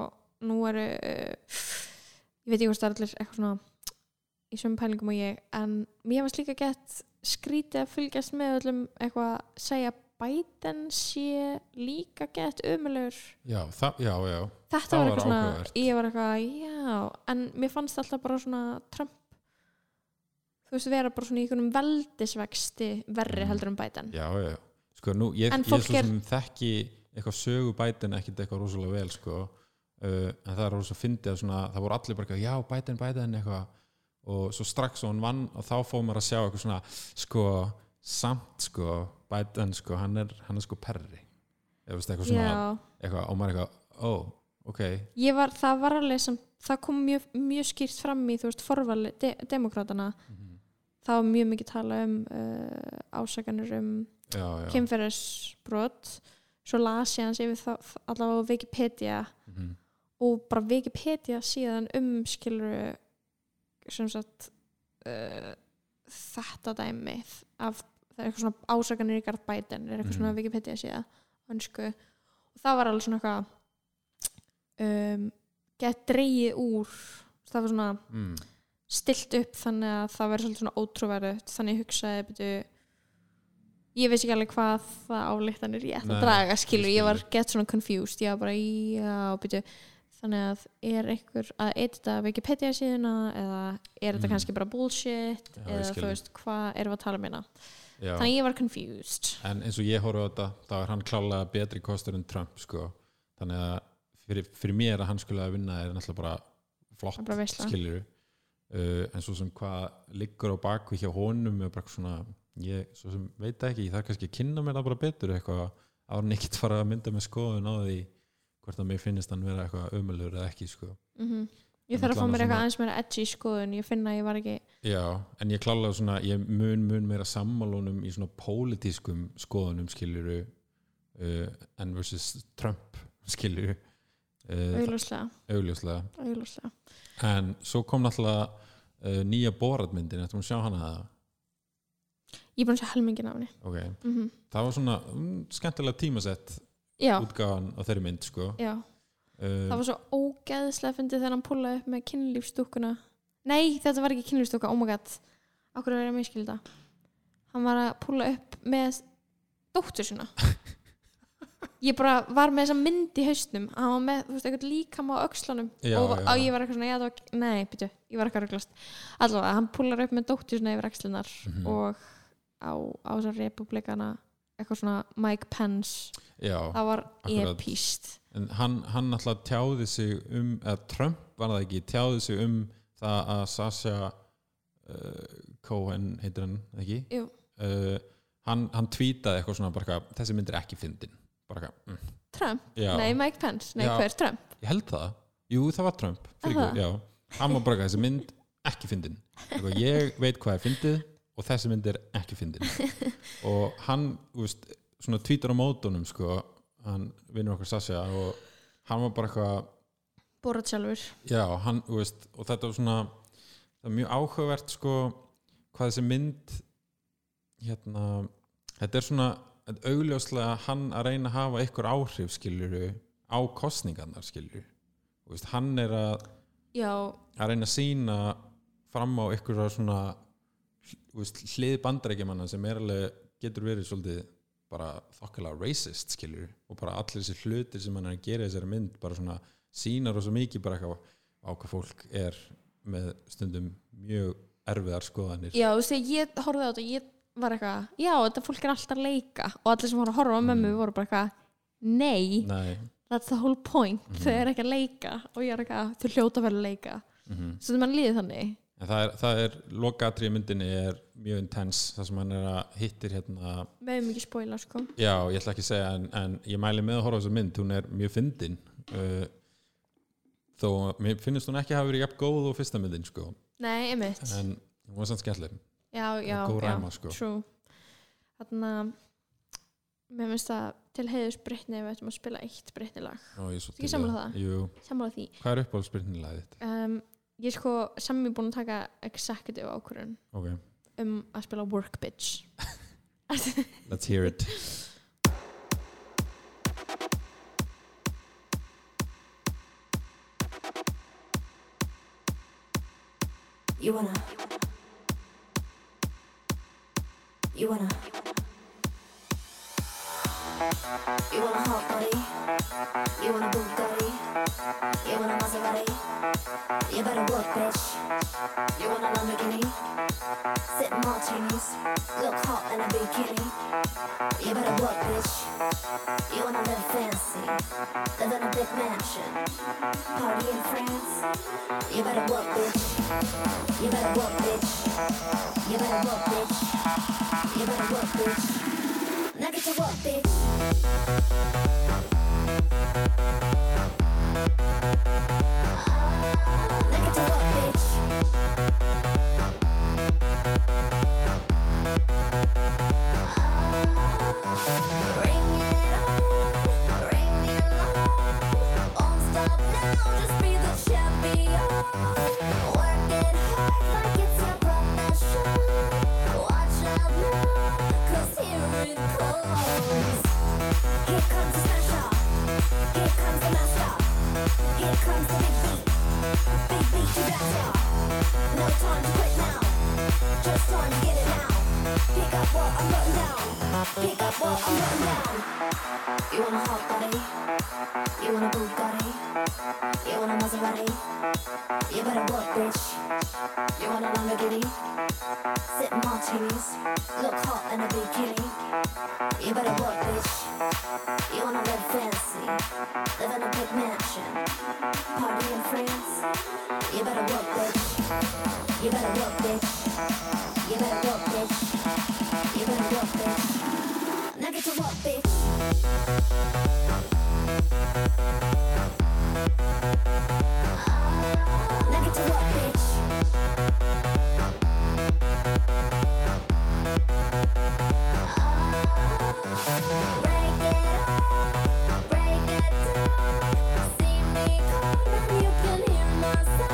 nú eru uh, ég veit ekki hvort það er allir eitthvað svona í sömu pælingum og ég en mér varst líka gett skrítið að fylgjast með öllum eitthvað segja Biden sé líka gett ömulegur já, já, já, þetta var eitthvað svona, ég var eitthvað já, en mér fannst alltaf bara svona Trump þú veist, vera bara svona í einhvernum veldisvexti verri Mm. heldur um Biden. Já, já, já. sko nú, ég, ég er- sem þekki eitthvað sögu bætin ekkit eitthvað rosalega vel sko. Uh, en það er rosalega fyndið að svona, það voru allir bara eitthvað, já, bætin, bætin eitthvað. Og svo strax og hann vann og þá fóðum maður að sjá eitthvað svona sko, samt sko bætin sko, hann er, hann er sko perri. Eða veist eitthvað svona eitthvað, og maður eitthvað, ó, ok. Ég var, það var alveg sem það kom mjög, mjög skýrt fram í þú veist, forvali de demokratana Mhm. það var mjög mikið tala um uh, ásakanir um já, já, kynferðisbrot svo las ég hans yfir það allavega á Wikipedia. Mhm. og bara Wikipedia síðan um skilur sem sagt uh, þetta dæmi af það er eitthvað svona ásakanir í Garð Biden er eitthvað Mhm. svona Wikipedia síða hansku og það var alveg svona eitthvað um, gett dreigið úr það var svona mm, stilt upp þannig að það verður svona ótrúverðut þannig ég hugsaði byrju, ég veist ekki alveg hvað það álíktanir ég ætti Nei, að draga skilur, ég ég var gett svona confused. Ég var bara já, byrju þannig að er einhver að edita Wikipedia síðuna eða er þetta Mm. kannski bara bullshit Já, ég eða þú veist, hvað erum við að tala um hérna já. þannig ég var confused en eins og ég horfa á þetta þá er hann klálega betri kostur en Trump sko. þannig að fyrir, fyrir mér að hann skulle að vinna er náttúrulega bara flott Það er bara skilur uh, en svo sem hvað liggur á bakvið hjá honum er bara svona ég svo sem veit það ekki, ég þarf kannski að kynna mér það bara betur eitthvað árun ekkert fara að mynda með skoðun á því hvort að mér finnist hann vera eitthvað ömulur eða ekki sko. mm ég þarf að fá mér eitthvað aðeins meira edgy skoðun ég finna að ég var ekki Já, en ég klálega svona ég mun mun meira sammálunum í svona pólitískum skoðunum skiluru uh, en versus Trump skiluru uh, augljóslega, augljóslega. Augljóslega. en svo kom náttúrulega uh, nýja boratmyndin, eftir að sjá hana það ég er búin að sjá helmingin af henni. Ok, mm það var svona um, skemmtilega tímasett já, útgáfan á þeirri mynd sko. Já það var svo ógeðslega fyndið þegar hann púlaði upp með kynlífstúkuna nei, þetta var ekki kynlífstúka, oh my god. Okkur verið að miskilda hann var að púla upp með dóttur sína. Ég bara var með þessa mynd í hausnum hann var með, þú veist, eitthvað líkam á öxlunum. Já, og, já. og ég var eitthvað svona, já það var nei, býtu, ég var eitthvað röglast allavega, hann púlar upp með dóttur sína yfir axlunar Mhm. og á, á þessar republikana eitthvað svona Mike Pence. Já, það var epíst en hann, hann alltaf tjáði sig um eða Trump var það ekki, tjáði sig um það að Sasha uh, Cohen heitir hann ekki? Uh, hann, hann tweetaði eitthvað svona bara þessi mynd er ekki fyndin. Bara mm, Trump, já, nei Mike Pence. Nei Já. hver Trump? Ég held það. Jú það var Trump, fyrir hann var bara þessi mynd ekki fyndin. Ég veit hvað er fyndið og þessi mynd er ekki fyndin. Og hann, þú veist, svona tweetar á mótunum sko, hann vinnur okkar Sasha og hann var bara eitthvað Borat sjálfur. Já, hann, veist, og þetta var svona það er mjög áhugavert sko hvað þessi mynd hérna, þetta er svona augljóslega hann að reyna að hafa ykkur áhrif skiluru á kostningarnar veist, hann er að, já, að reyna að sína fram á ykkur svona hlið bandarækjumanna sem er alveg, getur verið svolítið bara þokkilega racist skilur og bara allir þessi hlutir sem hann er að gera í þessari mynd bara svona sínar og svo mikið bara eitthvað á hvað fólk er með stundum mjög erfiðar skoðanir. Já, þú veist, ég horfði á þetta ég var eitthvað, já, þetta fólk er alltaf að leika. Og allir sem voru að horfa á mömmu Mm. voru bara eitthvað nei, Nei. that's the whole point. Mhm. þau eru ekki að leika. Og ég er eitthvað, þau hljóta vera að leika. Mm svo það mann líði þannig En það er, það er lokatrið myndinni er mjög intens það sem hann er að hittir hérna með mikið spoila, sko. Já, ég ætla ekki að segja en, en ég mæli með að horfa á þessa mynd. Hún er mjög fyndin uh, þó, mér finnst hún ekki hafa verið jafn góð og fyrsta myndin sko. Nei, emitt, en hún var samt skemmtileg. Já, já, góð já ræma, sko. true. Þannig að mér finnst það til heiðus ef við ættum að spila eitt Brittany lag. Svo Ekki sammála það? Jú, sammála því. Hvað er uppáhaldsbyrnilegið þitt? um, ég er sko sami búin að taka executive ákvörðun Ok, um að spila work bitch let's hear it You wanna. You wanna. You want a hot body. You want a Bugatti. You want a Maserati. You better work, bitch. You want a Lamborghini. Sip martinis. Look hot in a bikini. You better work, bitch. You wanna live fancy. Live in a big mansion. Party in France. You better work, bitch. You better work, bitch. You better work, bitch. You better work, bitch. Now get to work, bitch. Bitch. You want a hot body? You want a Bugatti? You want a Maserati? You better work, bitch. You want a Lamborghini? Sip martinis. Look hot in a bikini. You better work, bitch. You wanna live fancy. Live in a big mansion. Party in France. You better work, bitch. You better work, bitch. You better work, bitch. You better work, bitch. Now get to work, bitch. Get to bitch. Break it break it down. See me coming, you can hear my sound.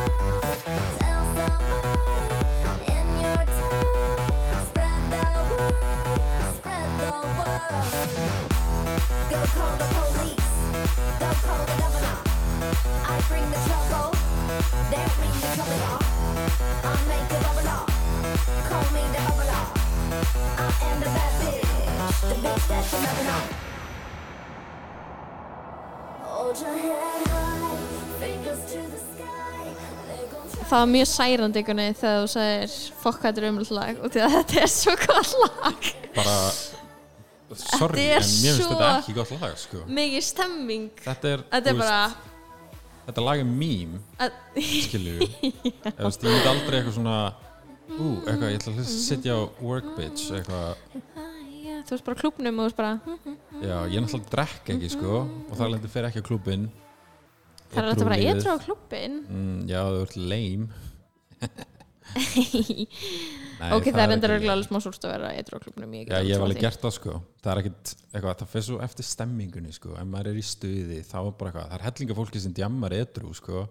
Það var mjög særandi ykkurni þegar þú sagðir fokk hvað þetta er umlega lag og því að þetta er svo gott lag. Bara sorry, er en mér finnst þetta ekki gott lag sko. mikið stemming. Þetta er, þetta er bara þetta lag er mím að, við ég veist, myndi aldrei eitthvað svona ú, eitthvað, ég ætla að sitja á work bitch eitthvað, þú veist bara klúbnum og þú veist bara já, ég náttúrulega drekk ekki sko, og það lendur fyrir ekki á klúbin það er alltaf bara edru á klúbin mm, já, þú ert lame Nei, ok, það er endur ekki- alveg smá súrt að vera edru á klúbnum Já, ég hef alveg gert það sko. Það er ekkert, eitthvað, það fyrir svo eftir stemmingunni sko. Ef maður er í stuði, þá er bara eitthvað Það er hellinga fólki sem djammar edru sko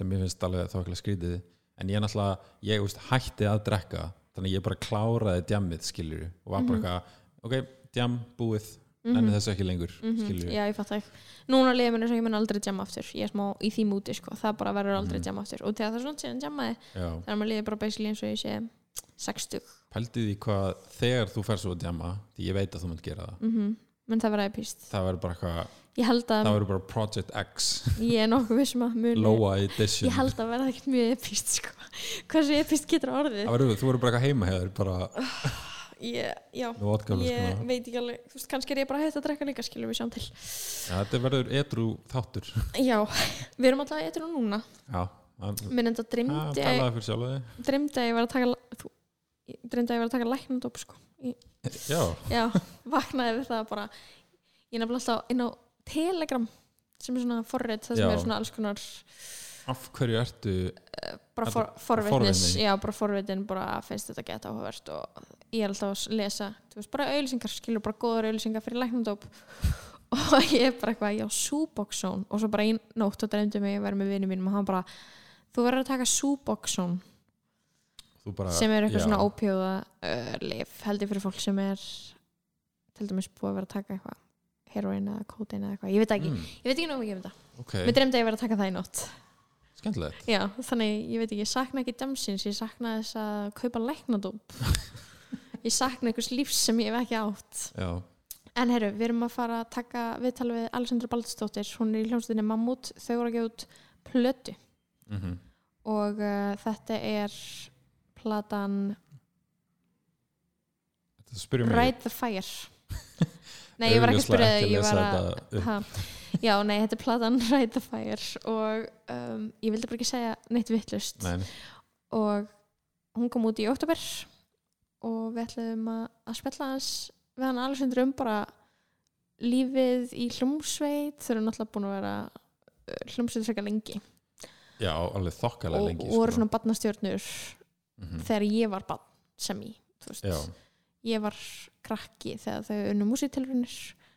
sem ég finnst alveg þákvæmlega skrítið. En ég er náttúrulega, ég veist, hætti að drekka þannig ég bara kláraði djammið skilur og var bara Mhm. eitthvað ok, djam, búið, nenni þessu ekki lengur skilur, já, ég fatt ekki. Núna líður mér eins og ég mun aldrei jamma aftur. Ég er smá í því múti, sko, það bara verður aldrei Mhm. jamma aftur. Og þegar það er svona síðan jammaði þannig að maður líður bara basically eins og ég sé 60, pældi því hvað þegar þú fer svo að djamma, því ég veit að þú munt gera það. Mm menn það verður epíst það verður bara eitthvað, það að, verður bara Project X. Ég er nokkuð vissum að Edition. Ég held að verða ekkert mjög epíst, sko. Hversu epíst getur orðið? Það verður, þú verður bara heima hefur bara ég, já, ég sko. veit ekki alveg þú veist, kannski er ég bara hægt að drekka líka, skilur við sjáum til Já, þetta verður edru þáttur já, við erum alltaf eitthvað núna Já, minn enda sjálf þig dreymdi að ég var að taka dreymdi að ég var að taka læknandóp sko. Já, já, vaknaði við það bara ég er nefnilega alltaf inn á Telegram sem er svona forrið það sem Já. er svona alls konar af hverju ertu bara Þetta- for, forvitnis forvitni. já, bara forvitin, bara finnst þetta geta áhugavert og ég er alltaf að lesa veist, bara auðlýsingar, skilur bara góðar auðlýsingar fyrir læknandóp og ég er bara eitthvað, já, Suboxone og svo bara í nótt og dreymdi mig að vera með vinnu mínum og hann bara, þú verður að taka bara, sem er eitthvað já, svona ópjóða uh, lif held ég fyrir fólk sem er til dæmis búið að vera að taka eitthvað heroin eða kótein eða eitthvað, ég veit ekki. Mm, ég veit ekki nóg mikið um þetta, Ok, mér dreymdi að ég verið að taka það í nótt. Skemmtilegt. Já, þannig ég veit ekki, ég sakna ekki damsins ég sakna þess að kaupa læknadóp ég sakna einhvers lífs sem ég hef ekki átt. Já, en herru, við erum að fara að taka viðtal við Alessandra Baldsdóttir, hún er í hljómsveitinni Mammut, þau voru að gefa út plötu. Mm og uh, þetta er platan þetta Ride the Fire. Nei, ég var ekki að spyrja þig, ég var að ha, Já, nei, þetta er platan Ride the Fire. Og um, ég vildi bara ekki segja neitt vittlust Nei, og hún kom út í oktober og við ætlum að, að spjalla hans við hann Alexander um bara lífið í hljómsveit þau eru náttúrulega búin að vera uh, hljómsveit frekar lengi já, alveg þokkalega lengi og voru sko. svona badnastjörnur Mhm. þegar ég var badn sem Já, ég var krakki þegar þau unnu músitilrunir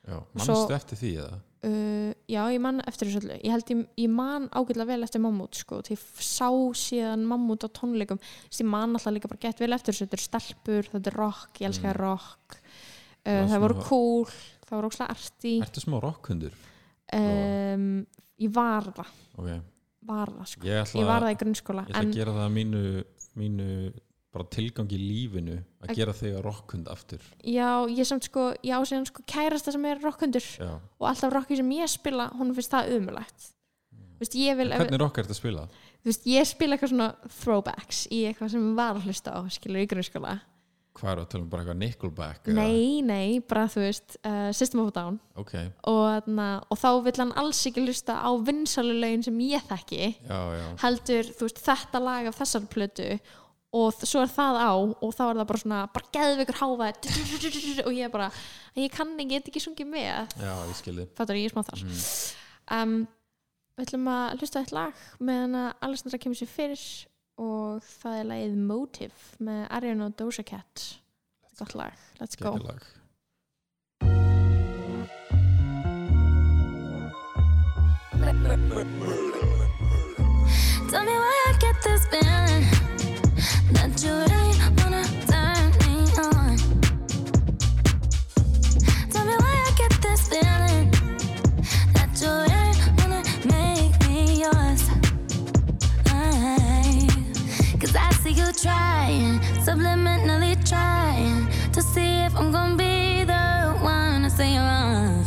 já, Svo- mannstu eftir því eða? Uh, já, ég man eftir þessu öllu. Ég held ég, ég man ágætlega vel eftir mammút sko, því ég sá síðan mammút á tónleikum. Ég man alltaf líka bara gett vel eftir þessu. Þetta er stelpur, þetta er rock, ég elskaði Mm. rock. Uh, var það voru cool það voru ókslega arti Ertu smá rockhundur? um, ég var það. Ok, var það sko, ég ætla, ég var það í grunnskóla ég ætla en að gera það að mínu, mínu bara tilgangi í lífinu að Ek- gera þig að rockhund aftur. Já, ég samt sko, ég á síðan sko kærasta sem er rockhundur Já, og alltaf rocki sem ég spila, hún finnst það umulagt Vist, ég vil, ef, hvernig rock er þetta að spila? þú veist, ég spila eitthvað svona throwbacks í eitthvað sem var að hlusta á skilur í grunnskóla. Hvað er að tala um bara eitthvað Nickelback? eða? nei, nei, bara þú veist uh, System of a Down. Ok, og, þarna, og þá vill hann alls ekki hlusta á vinsalulegin sem ég þekki. Já, já. Heldur, þú veist, þetta lag af þessar plötu og svo er það á og þá er það bara svona, bara geðveikur hávæð og ég er bara, ég kann ekki, ég get ekki sungið með. Já, ég skilði ég er smá þar. Mm. um, við ætlum að hlusta á eitt lag meðan að Alessandra kemur sér fyrir og það er lagið Motive með Ariana og Doja Cat. Gott lag, let's go. Gekkjalag. Tell me why I get this feeling trying to see if I'm gonna be the one to say wrong.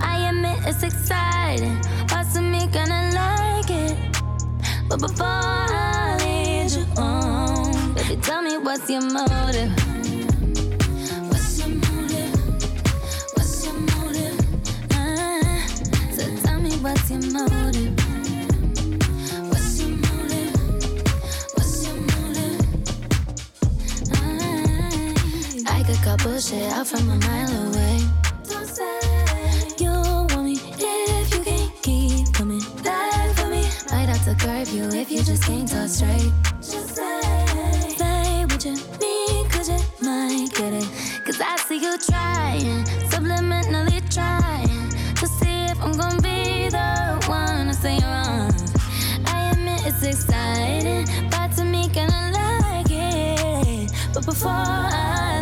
I admit it's exciting, parts of me gonna like it. But before I lead you on, baby, tell me what's your motive. What's your motive? What's your motive? Uh, so tell me what's your motive? I, I could cut out from a mile away. Don't say you want me if you can't keep coming back for me. Might have to curve you if you just can't talk straight. Just say, say what you mean, cause you might get it. Cause I see you trying, subliminally trying to see if I'm gonna be the one to say you're wrong. I admit it's exciting, but to me, gonna like it. But before I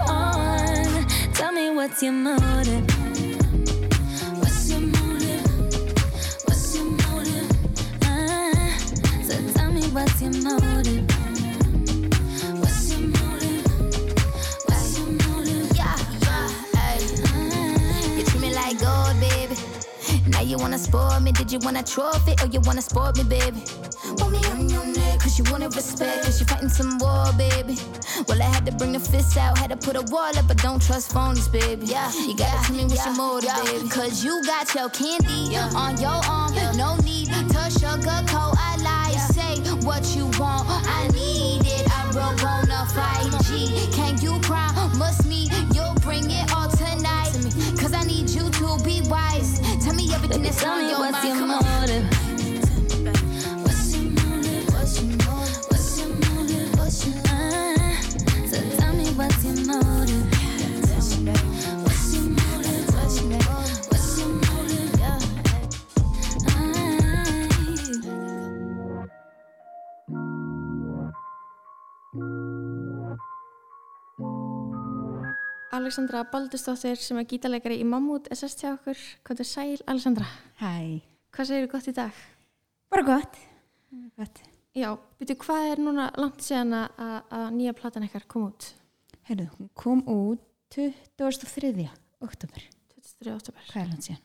on, tell me what's your motive? What's your motive? What's your motive? Ah, so tell me what's your motive? Gold, baby. Now you wanna spoil me. Did you want a trophy or you wanna spoil me, baby? Want me cause you wanted respect, cause you fighting some war, baby. Well, I had to bring the fists out, had to put a wall up, but don't trust phonies, baby. Yeah, you gotta tell me what's your motive, baby. Cause you got your candy on your arm, no need to sugarcoat. I lie, say what you want. I need it, I broke on a 5G. Can you promise me you'll bring it all tonight? Cause I need you to be wise. Tell me everything Baby, that's on me your what's mind. your Come on. Alexandra Baldustóttir sem er gítarleikari í Mammut SST hjá okkur. Hvað er sæl, Alexandra? Hæ, Hvað segir gott í dag? bara gott. gott. Já, byrju, hvað er núna langt síðan að, að, að nýja platan ykkar kom út? Herðu, hún kom út 23. oktober. 23. oktober. Hvað er langt síðan?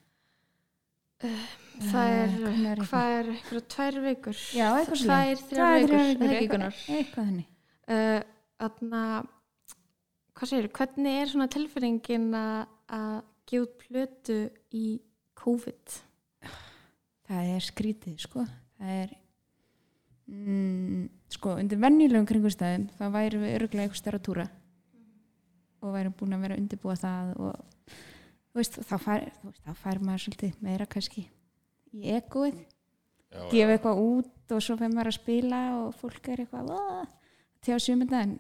Það er, hvernig er hvað er, eitthvað tvær vikur? Já, eitthvað svo Tvær, þrjár vikur, eitthvað, eitthvað þannig. Uh, Þarna, hvað segir, hvernig er svona tilfinningin að gefa út plötu í COVID? Það er skrítið, sko. Það er, mm, sko, undir venjulegum kringustæðum þá værum við örgulega eitthvað stærra túra og værum búin að vera undirbúa það og þú veist, þá fær, þú veist, þá fær maður svolítið meira kannski í egoið gefa eitthvað út og svo fyrir maður að spila og fólk er eitthvað sjömynda en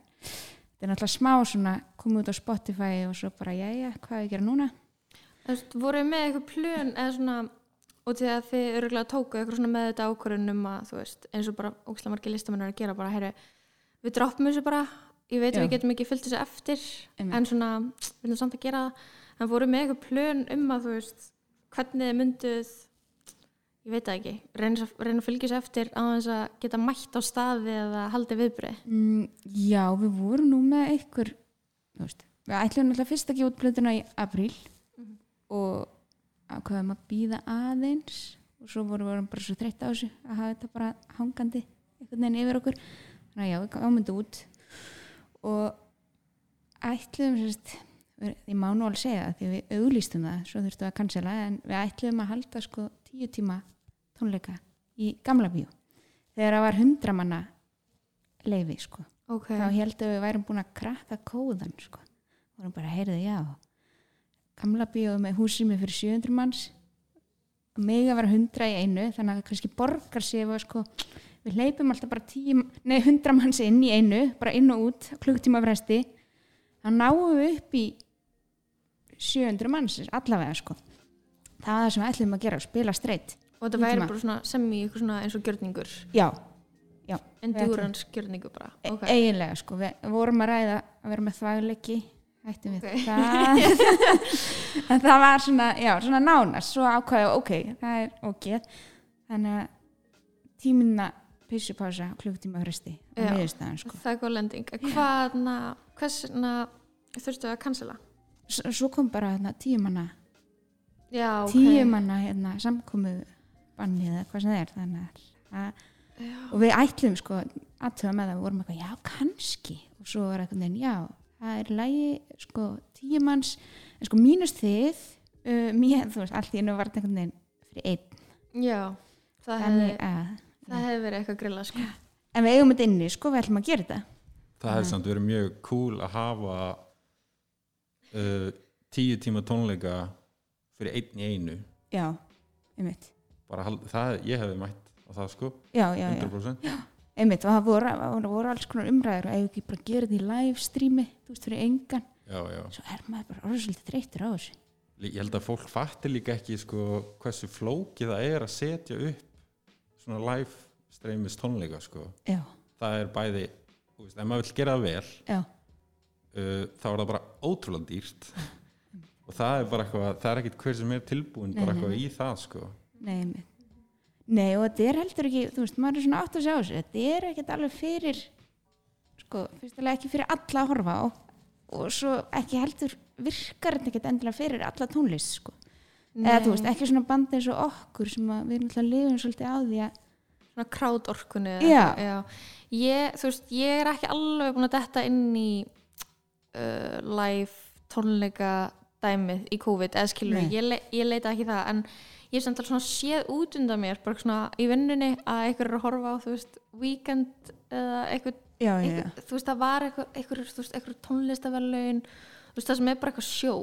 þetta er náttúrulega smá svona komið út á Spotify og svo bara jæja, hvað er að gera núna? Þú veist, voruð með eitthvað plön eða svona, og til að þið öruglega tóku eitthvað svona með þetta ákvörðun um að, þú veist, eins og bara ókslega margir listamenn er að gera bara, heyri, við droppum þessu bara, ég veit að við getum ekki fyllt þessu eftir, Einmitt. en svona, við viljum samt að gera það, en voruð með eitthvað plön um að, þú veist, hvernig mynduð, ég veit það ekki, reyna, reyna að fylgja þessu eftir á þess að geta mætt á staði eða haldið viðbrið. mm, Já, við vorum nú með einhver þú veist, við ætlum náttúrulega fyrst að gefa út plötuna í apríl og ákveðum að býða aðeins og svo vorum við bara svo þreytt á þessu að hafa þetta bara hangandi einhvern veginn yfir okkur. Þannig að já, við gáum þetta út og ætlum sérst, ég má nú alveg segja það því við auglýstum það, svo þurftum við að cancela en við ætlum að halda sko tíu tíma tónleika í gamla bíó. Þegar það var hundra manna leifi sko. Ok, þá heldum við værum búin að krakka kóðan sko. vorum bara að heyrðu já. Gamla bíóð með húsið með fyrir 700 manns. Og að vera 100 í einu þannig að það kannski borgar að, sko, við hleypum alltaf bara 10, nei, 100 manns inn í einu bara inn og út, klukktíma fresti þá náum við upp í 700 manns allavega sko. Það er það sem við ætlum að gera, spila streitt og þetta væri bara svona sem í eitthvað svona eins og gjörningur, já, já endurance gjörningur bara. E- Ok. eiginlega sko, við vorum að ræða að vera með þvægleiki hættum við Ok. það en það var svona, já, svona nánast svo ákvæði, ok, það er ok þannig að tíminna pissupása klukktíma fresti og Já. miðurstaðan sko Það er góð lending. Hvaðna, hversna þurftu að cancela? S svo kom bara þarna, tíu manna Já, ok. tíu manna hérna, samkomu banni eða hvað sem það er þannig að og við ætlum sko aðtöða með það, við vorum eitthvað, já kannski. Og svo var eitthvað, já það er lægi, sko, tíu manns. En sko mínust þið uh, mér, þú veist, allt í einu var þetta veginn fyrir einn. Já, það hefði, verið eitthvað grilla sko. en við eigum þetta inni, sko, við ætlum að gera þetta. Það hefði samt verið mjög cool að hafa uh, tíu tíma tónleika fyrir einn í einu. Já, einmitt bara hald, það, ég hefði mætt á það sko. Já, já, já, 100% einmitt og það voru, voru alls konar umræður og ef ekki bara gera þetta í live streami þú veist, fyrir engan, já, já. svo er maður bara orðið svolítið þreytur á þessu. Ég held að fólk fattir líka ekki sko, hversu flókið það er að setja upp svona live streymis tónleika sko. já, það er bæði, þú veist, ef maður vill gera það vel já, uh, þá er það bara ótrúlega dýrt. Og það er bara eitthvað, það er ekkit hver sem er tilbúin bara eitthvað í það sko nei, nei, og þetta er heldur ekki, þú veist, maður er svona átt að sjá þessu. Þetta er ekkert alveg fyrir sko, fyrstulega ekki fyrir alla að horfa á. Og svo ekki heldur virkar þetta ekkert endilega fyrir alla tónlist, sko. Eða þú veist, ekki svona bandi eins og okkur sem við náttúrulega lifum svolítið á því að svona krádorkunni Já. Ég, þú veist, ég er ekki alveg búin að detta inn í uh, live tónleika dæmið í COVID eða skilur, ég, le ég leita ekki það en ég er samt alveg svona séð út undan mér bara svona í vinnunni að einhver er að horfa á þú veist, weekend eða einhver þú veist, það var einhver, einhver, þú veist, einhver tónlistaverlaun þú veist, það sem er bara eitthvað sjó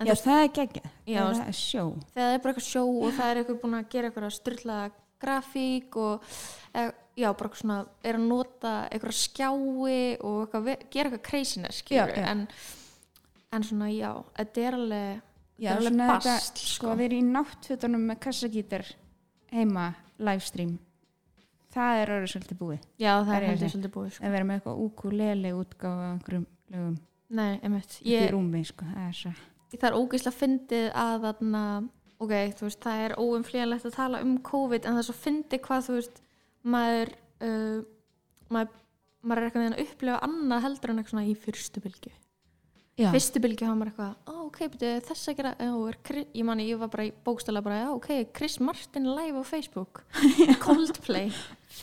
En já, veist, það er Já, það er sjó það er bara eitthvað sjó og það er eitthvað búin að gera eitthvað styrla grafík og eða, já, bara eitthvað svona, er að nota eitthvað skjái og eitthvað, gera eitthvað craziness, skilur, Já, já. en en svona, já, þetta er alveg Já, er alveg bast, sko, sko, að vera í náttfötunum með kassagítar heima, livestream það er orðið svolítið búið. Já, það það er þessi. svolítið búið, sko. að vera með eitthvað ukulele útgáfa af einhverjum lögum. Nei, einmitt, ég, rúmi, sko, það er það er ógeðslega fyndið að þarna, ok, þú veist, það er óumflýjanlegt að tala um COVID en það er svo fyndið hvað, þú veist, maður uh, maður, maður er eitthvað að upplifa annað heldur en eitthvað í fyrstu bylgju já, fyrstu bylgju hafa maður eitthvað ok, betur þess að gera er, ég mani, ég var bara í bókstala bara, ok, Chris Martin live á Facebook. Coldplay.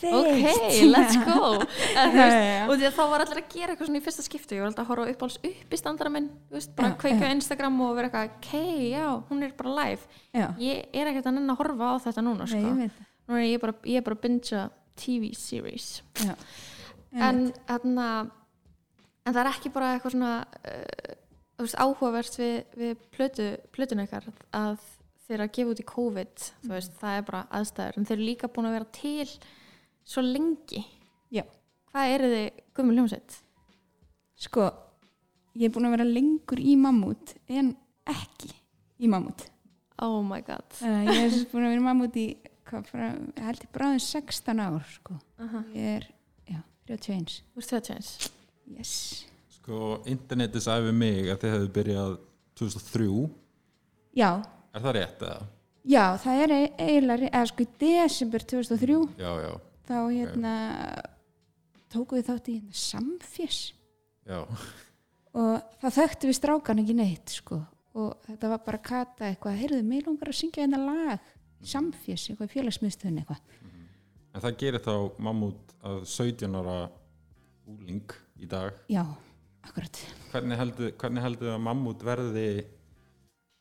Ok, let's go. Þú veist, og því að þá var allir að gera eitthvað svona í fyrsta skiptu ég var alltaf að horfa upp alls upp í standara minn veist, bara Já, kveika já. Instagram og vera eitthvað ok, já, hún er bara live. Já, ég er ekkert að nenn að horfa á þetta núna nei, sko. ég veit það. Núna er ég bara, ég er bara að bingea TV series. Já, en, þarna, en það er ekki bara eitthvað svona uh, veist, áhugavert við, við plötu, plötun ykkar að þeir að gefa út í COVID þú veist, það er bara aðstæður. En þeir eru líka búin að vera til svo lengi. Já. hvað eru þið gummul hljómsveit? sko ég er búin að vera lengur í mammút en ekki í mammút. Oh my god. Uh, ég er búin að vera í mammút í bara, ég held ég bráðin 16 ár sko. uh ég er, já, 31 þú það tjens yes. Sko, internetið sagði við mig að þið hefðu byrjað 2003 já, er það rétt eða? já, það er e- eiginlega eða sko í desember 2003 já, já, þá hérna tóku við þátt í hérna, samfés. Já. Og það þekktu við strákan ekki neitt sko. Og þetta var bara kata eitthvað heyrðu, mig langar að syngja hérna lag samfés, eitthvað félagsmiðstöðun eitthvað. En það gerir þá mammút að 17 ára úling í dag. Já, akkurat. Hvernig heldur, hvernig heldur að mammút verði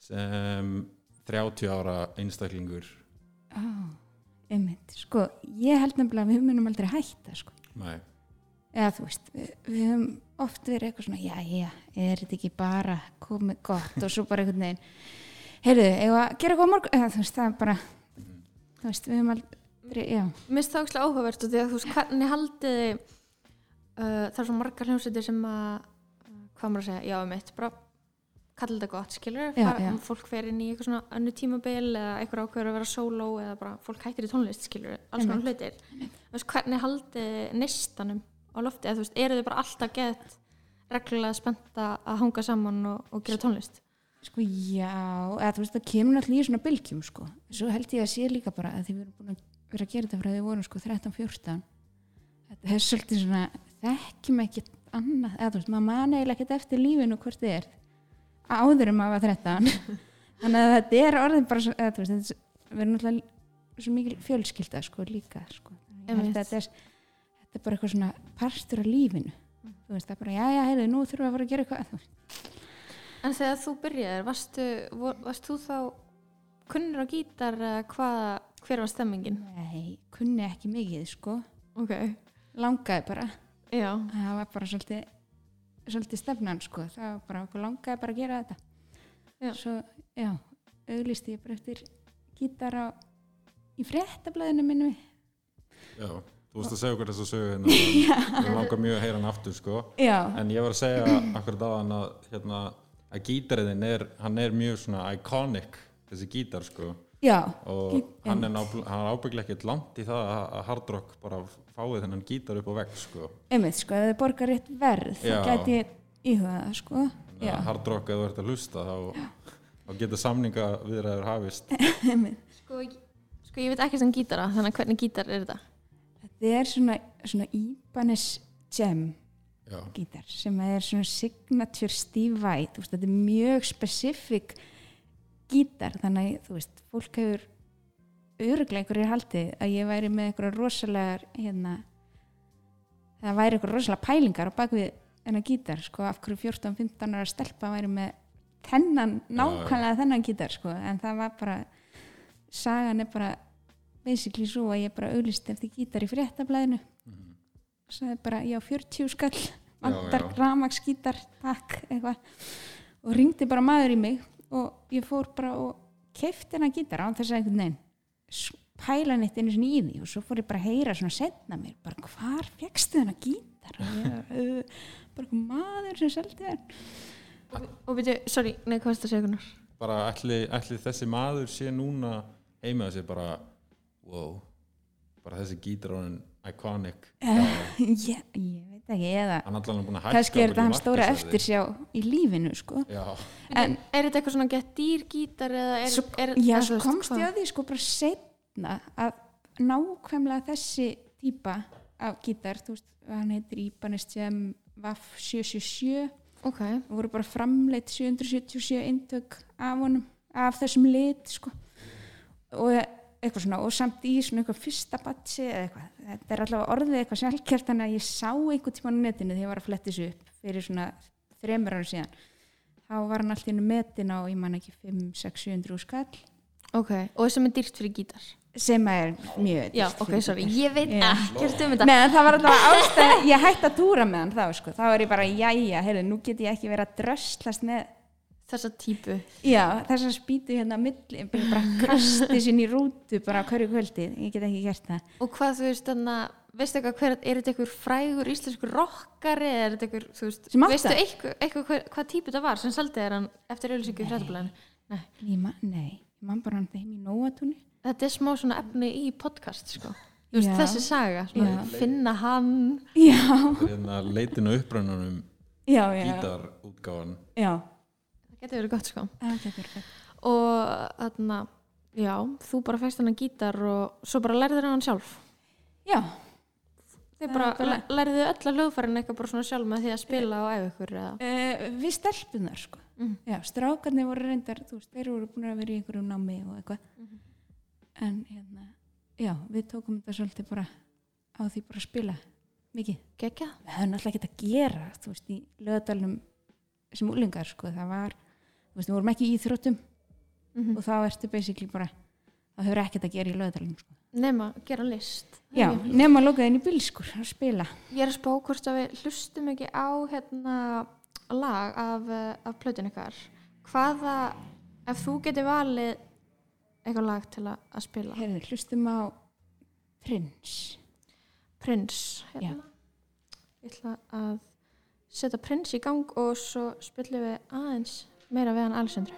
sem 30 ára einstaklingur? Á, einmitt, sko ég held nefnilega að við munum aldrei hætta sko. Nei. eða þú veist, við, við höfum oft verið eitthvað svona, já, já, er þetta ekki bara komið gott? Og svo bara einhvern veginn heyrðu, að gera eitthvað morgun? Eða þú veist, það er bara þú veist, við höfum aldrei, já. Mér finnst það ógslag áhugavert og því að þú veist hvernig haldið þið uh, það er svo margar hljómsveitir sem að uh, hvað maður að segja, já um eitt bara kalla þetta gott, skilur Já, já. fólk fer inn í eitthvað svona önnu tímabil eða eitthvað ákveður að vera sóló eða bara fólk hættir í tónlist, skilur alls konar hlutir. Veist, hvernig haldið þið neistanum á lofti, eða þú veist, eru þið bara alltaf gett reglulega spennt að hanga saman og, og gera tónlist? Sko já, eða þú veist það kemur náttúrulega í svona bylgjum sko. Svo held ég að sé líka bara að við erum búin að vera að gera þetta frá því við vorum sko 13-14 Þetta er svolítið svona þekkjum ekkert annað, eða þú veist, maður man eiginlega ekkert eftir lífinu hvort þið er áður um að 13 Þannig að þetta er orðin bara eða þú veist, þetta er- við erum náttúrulega svo mikil fjölskylda sko líka sko. Þetta er, þetta er bara eitthvað svona partur af lífinu. Þú veist, það er bara, já, já, heyrðu, nú þurfum við að fara að gera eitthvað. En þegar þú byrjaðir, varstu, vor- varst þú þá kunnur á gítar eða hvað, hver var stemmingin? nei, kunni ekki mikið sko, Ok, langaði bara já, það var bara svolítið svolítið stefnan sko, það var bara okkur langaði bara að gera þetta. Já. svo, já, auglisti ég bara eftir gítar á í fréttablaðinu minni Já, þú veist að segja okkur þess að sögu hérna. Ég langar mjög að heyra hann aftur sko. Já, En ég var að segja akkur dagann að hérna, að gítariðin er, hann er mjög svona iconic þessi gítar sko. Já, og hann er, er ábygglega ekkert langt í það að að Hard Rock bara fáið þennan gítar upp á vegg sko. Einmitt sko, ef þið borgar rétt verð þá gæti ég íhugað það sko. Já, að Hard Rock ef þú ert að hlusta þá, þá getur samninga viðræður hafist sko, sko ég veit ekki sem gítara, þannig að hvernig gítar er þetta? þetta er svona, svona Ibanez Gem Já, gítar sem er svona signature Steve þú veist, þetta er mjög specific gítar þannig að þú veist, fólk hefur öruglega einhverjir haldið að ég væri með einhverja rosalegar hérna það væri einhverja rosalega pælingar á bakvið enna gítar, sko, af hverju 14-15 ára stelpa væri með þennan, nákvæmlega þennan gítar, sko en það var bara sagan er bara basically svo að ég bara auðlist eftir gítar í fréttablaðinu. Sagði bara, já 40 skall vantar já. ramagsgítar takk, eitthvað. Og ringdi bara maður í mig og ég fór bara og keifti hennar gítar án þess að einhvern veginn pæla neitt einu sinni í því og svo fór ég bara að heyra svona setna mér bara hvar fegstu hennar gítar? Og ég uh, bara maður sem seldi þér. Og veitu, sorry, nei, hvað það segja Gunnar? bara ætli, ætli þessi maður sé núna heima þessi bara wow, bara þessi gítar á hann iconic ég, ég veit ekki, eða kannski er þetta hann stóra eftirsjá í lífinu sko. Já, en Er þetta eitthvað svona gett dýr gítar eða er, svo, er já, svo komst ég að því sko bara setna að nákvæmlega þessi típa af gítar, þú veist, hann heitir Ibanez Gem VAF 777 Ok, og voru bara framleitt 777 eintök af honum af þessum lit sko. Og eitthvað svona og samt í svona eitthvað fyrsta batsi eða eitthvað, þetta er allavega orðið eitthvað sjálfkjört þannig að ég sá einhvern tímann á netinu þegar ég var að fletta þessu upp fyrir svona þremur ára síðan. Þá var hann alltaf innu metin á, ég man ekki 5, 6, 700 skall. Ok, og sem er dýrt fyrir gítar? Sem er mjög Já, ok, sorry, ég veit Já. ekkert um þetta. Nei, en það var alltaf ástæð, ég hætti að túra með hann þá, sko, þá er ég bara, jæja, heyrðu, nú get ég ekki verið að dröslast með Þessa típu Já, þess að spýtu hérna milli, bara kasti sinni í rútu bara hverju kvöldi, ég get ekki gert það. Og hvað þú veist, þannig að veistu eitthvað hver, er þetta einhver frægur íslenskur rockari eða er þetta einhver, þú veist, veistu eitthvað, eitthvað hver, hvað típu þetta var sem seldi þér hann eftir auðlýsingu í fréttablaðinu? Nei, nei, ég man bara hann heim í nóatúni. þetta er smá svona efni í podcast, sko. Þú veist, Já. þessi saga, svona, finna hann. Já, hérna leitin og upprönnunum já, já, getur verið gott, sko. það. Og þarna, já, þú bara fæst hann gítar og svo bara lærður hann sjálf. Já, Þið bara, bara- lærðu öll að hljóðfærin eitthvað bara svona sjálf með því að spila og æfa ykkur eða? uh, við stelpunar, sko. Mhm. Já, strákarnir voru reyndar, þú veist, þeir voru búin að vera í einhverju námi og eitthvað. Mhm. En hérna, já, við tókum þetta svolítið bara á því bara að spila mikið. Gekja? við höfum alltaf ekki að gera þú veist, í lögadalunum sem úlingar, sko, það var við vorum ekki í íþróttum Mm og þá ertu basically bara það hefur ekkert að gera í lögadalunum, sko Nefna, gera list. já, nema að loka þenni bílskur að spila Ég er að spá hvort að við hlustum ekki á hérna lag af, eh, af plötun ykkar. Hvaða, ef þú getur valið eitthvað lag til að, að spila? Heyrðu, hlustum á Prins Prins, hérna. Ég ætla að setja Prins í gang og svo spilum við aðeins meira við hann Alessandru.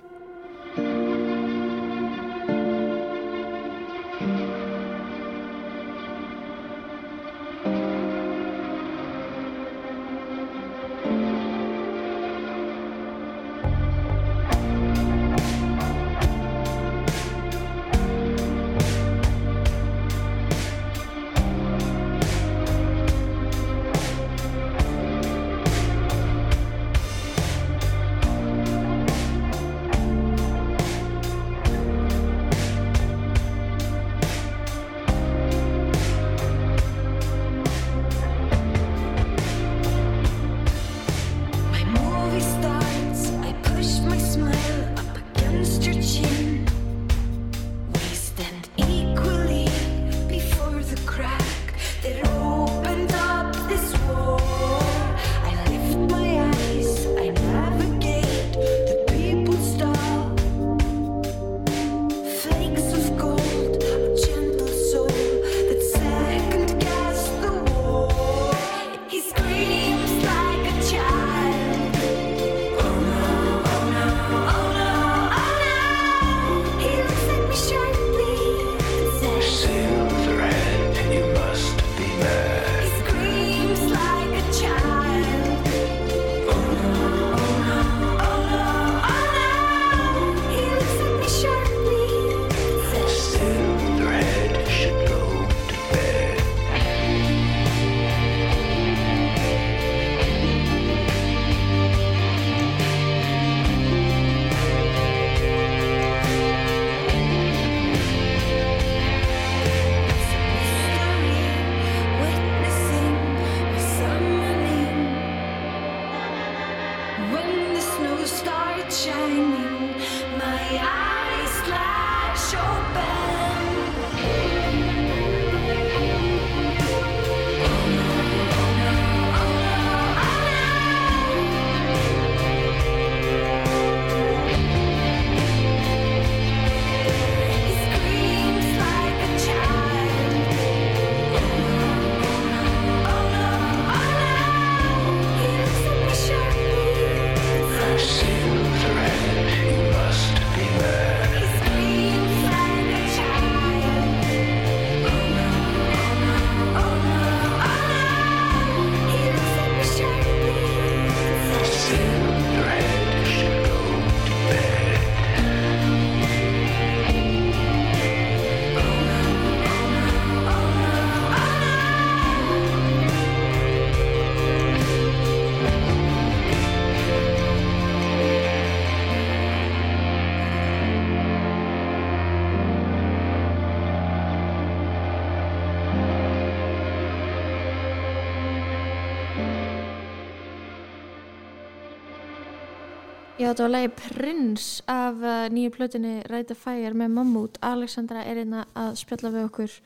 Já, þetta var lagi Prins af uh, nýju plötunni Ræta Fire með Mammut. Alexandra er einna að spjalla við okkur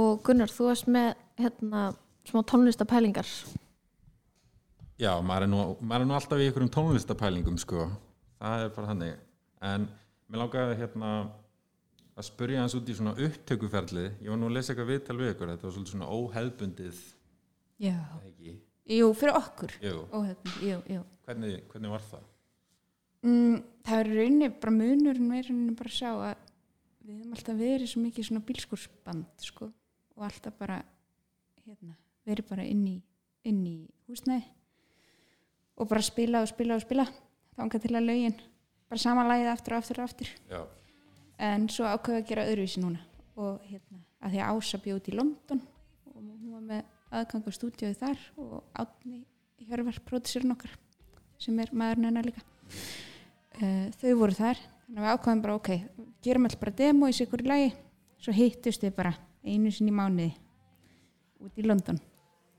og Gunnar, þú varst með hérna smá tónlistapælingar. Já, maður er, nú, maður er nú alltaf í einhverjum tónlistapælingum sko, það er bara þannig en mér langaði hérna að spyrja hans út í svona upptökuferli ég var nú að lesa eitthvað viðtal við ykkur þetta var svolítið svona óhefbundið Já. Jú, fyrir okkur. jú, Óhefn, jú, jú. hvernig, hvernig var það? Mm, það er rauninni bara munurinn er rauninni bara að sjá að við höfum alltaf verið svo mikið svona bílskursband sko og alltaf bara hérna, verið bara inn í, inn í húsnæði og bara spila og spila og spila þangað til að lögin bara sama lagið aftur og aftur og aftur. Já, en svo ákveða að gera öðruvísi núna og hérna, að því að Ása bjóð í London og hún var með aðgang á stúdíóið þar og Átni Hjörvar, pródusirinn okkar sem er maðurinn hennar líka uh, þau voru þar. Þannig að við ákveðum bara ok, gerum alltaf bara demo í sigur í lagi? Svo hittust við bara einu sinni mánuði út í London.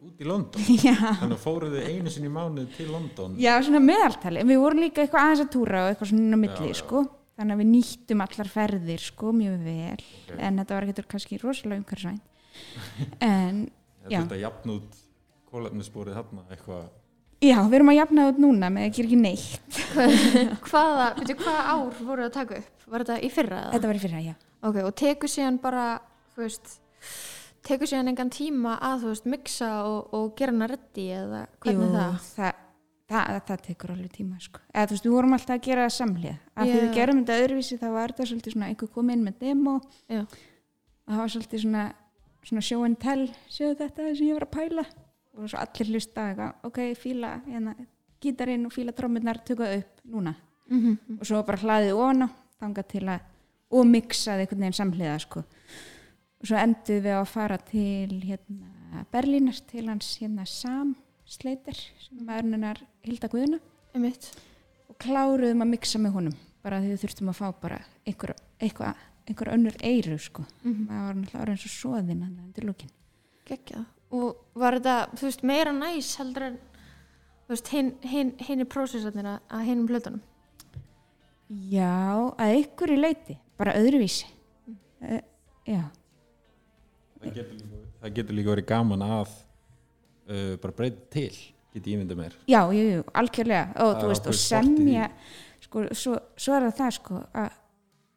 Út í London? Já, þannig fóruðu einu sinni í mánuð til London? Já, svona meðaltali. En við vorum líka eitthvað aðeins að túra og eitthvað svona milli Já, já. sko. Þannig að við nýttum allar ferðir sko mjög vel. En þetta var ekkert kannski rosalega umhverfisvænt. En Já. þetta jafn út kólefnissporið þarna eitthvað. Já, við erum að jafna út núna með að gera ekki neitt Hvaða, veitu, hvaða ár voru það að taka upp? Var þetta í fyrra? eða? þetta var í fyrra, já Ok, og tekur síðan bara, þú veist, tekur síðan engan tíma að, þú veist, mixa og, og gera hana reddi eða hvernig Jú, það? það, það, það tekur alveg tíma sko. eða þú veist, við vorum alltaf að gera það samlega af því við gerum þetta öðruvísi þá var þetta svolítið svona einhver kom inn með demo Já. það var svolítið svona, svona show and tell sjöðu þetta sem ég var að pæla og svo allir hlusta eitthvað, ok, fíla hérna, gítarinn og fíla trómurnar tökka upp núna Mm -hmm. og svo bara hlaðið ofan á þangað til að og mixaði einhvern veginn samhliða sko. og svo endur við að fara til hérna, Berlínar til hans hérna, Sam Slater sem er hennar Hilda Guðuna Einmitt. og kláruðum að mixa með honum bara því við þurftum að fá bara einhver, einhver, einhver önnur eiru sko. Mm það var náttúrulega orðin svo svoðinn hann undir lókin. Og var þetta, veist, meira næs heldur en, þú veist, hinn hin, hin er prósessarnir að, hinnum plötunum? já, að einhverju leiti bara öðruvísi. Uh, já. Það getur líka, það getur líka verið gaman að uh, bara breyta til get ég myndið mér. Já, jú, jú, algjörlega. Og, veist, og í semja sko, svo, svo er það sko að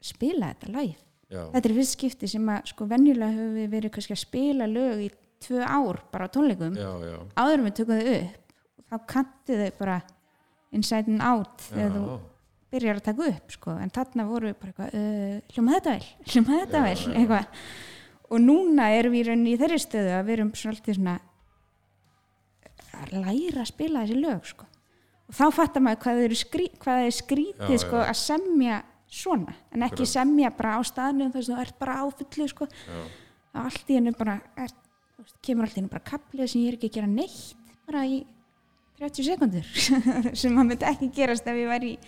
spila þetta live. Já, þetta er fyrst skipti sem að sko venjulega höfum við verið kannski að spila lög í tvö ár bara á tónleikum. Já, já, áður við tökum þau upp þá kanti þau bara inside and out þegar þú já, byrjar að taka upp sko. en þarna voru við bara eitthvað uh, hljóma þetta vel, hljóma þetta Já, vel eitthvað. og núna erum við í þeirri stöðu að við erum svolítið svona að læra að spila þessi lög sko. og þá fattar maður hvað, þau skrí, skrítið sko, að semja svona en ekki Akkurat. semja bara á staðnum þess að þú ert bara á fullu sko. allt í hennu bara er, þú kemur allt í hennu bara kaplið sem ég er ekki að gera neitt bara í 30 sekundur sem maður myndi ekki gerast ef ég væri í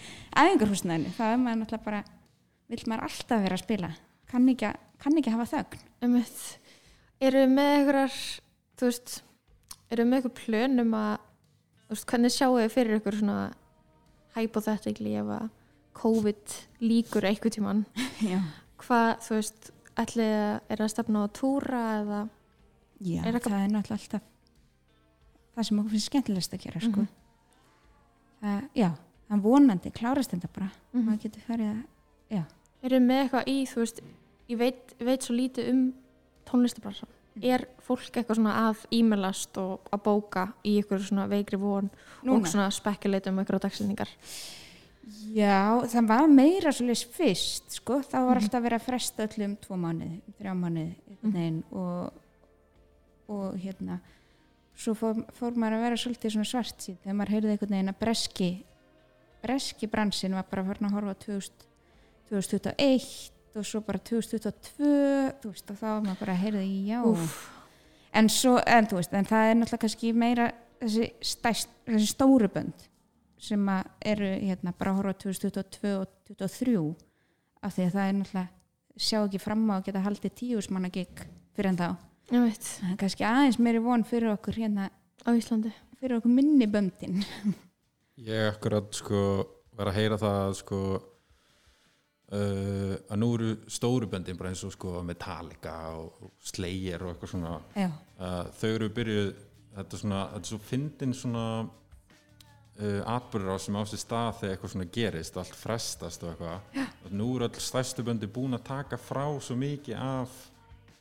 æfingarhúsnaðinu þá er maður náttúrulega bara vill maður alltaf vera að spila? Kann ekki, að- kann ekki hafa þögn? Einmitt. Eru með einhverjar, þú veist, eru með einhver plön um að, þú veist, hvernig sjáu þið fyrir ykkur svona hypothetically ef að COVID líkur einhver tíman hvað, þú veist, ætlið að er að stefna á að túra eða? Já Er eitthvað- það er náttúrulega alltaf það sem okkur finnst skemmtilegst að gera sko. Mhm. það, já, það vonandi klárast þetta bara Mhm. maður getur farið að eru með eitthvað í, þú veist ég veit, veit svo lítið um tónlistabransan er fólk eitthvað svona að e-mailast og að bóka í ykkur svona veikri von og svona spekulate um ykkur á dagsendingar Já, það var meira svolítið fyrst, sko, það var Mhm. alltaf verið að fresta öllum tvo mánuði, þrjá mánuði Mhm. mm. og, og hérna svo fór, fór maður að vera svolítið svona svart síð þegar maður heyrði einhvern veginn að breski breski bransin var bara farin að horfa á 2000, 2021 og svo bara 2022 þú veist, og þá var maður bara heyrði já. Úff. en svo, en þú veist, en það er náttúrulega kannski meira þessi, stæst, þessi stóru bönd sem eru hérna bara að horfa á 2022 og 2023 af því að það er náttúrulega sjá ekki fram á að geta haldið tíusmanna gig fyrir en þá það er kannski aðeins meiri von fyrir okkur hérna, á Íslandi. fyrir okkur minni böndin. Ég akkurat sko var að heyra það sko uh, að nú eru stóru böndin bara eins og sko Metallica og, Slayer og eitthvað svona. Já, uh, þau eru byrjuð þetta er svona, þetta er svo fyndin svona uh, atbyrður á sem á sér stað þegar eitthvað svona gerist allt frestast og eitthvað. Og nú eru öll stærstu böndi búin að taka frá svo mikið af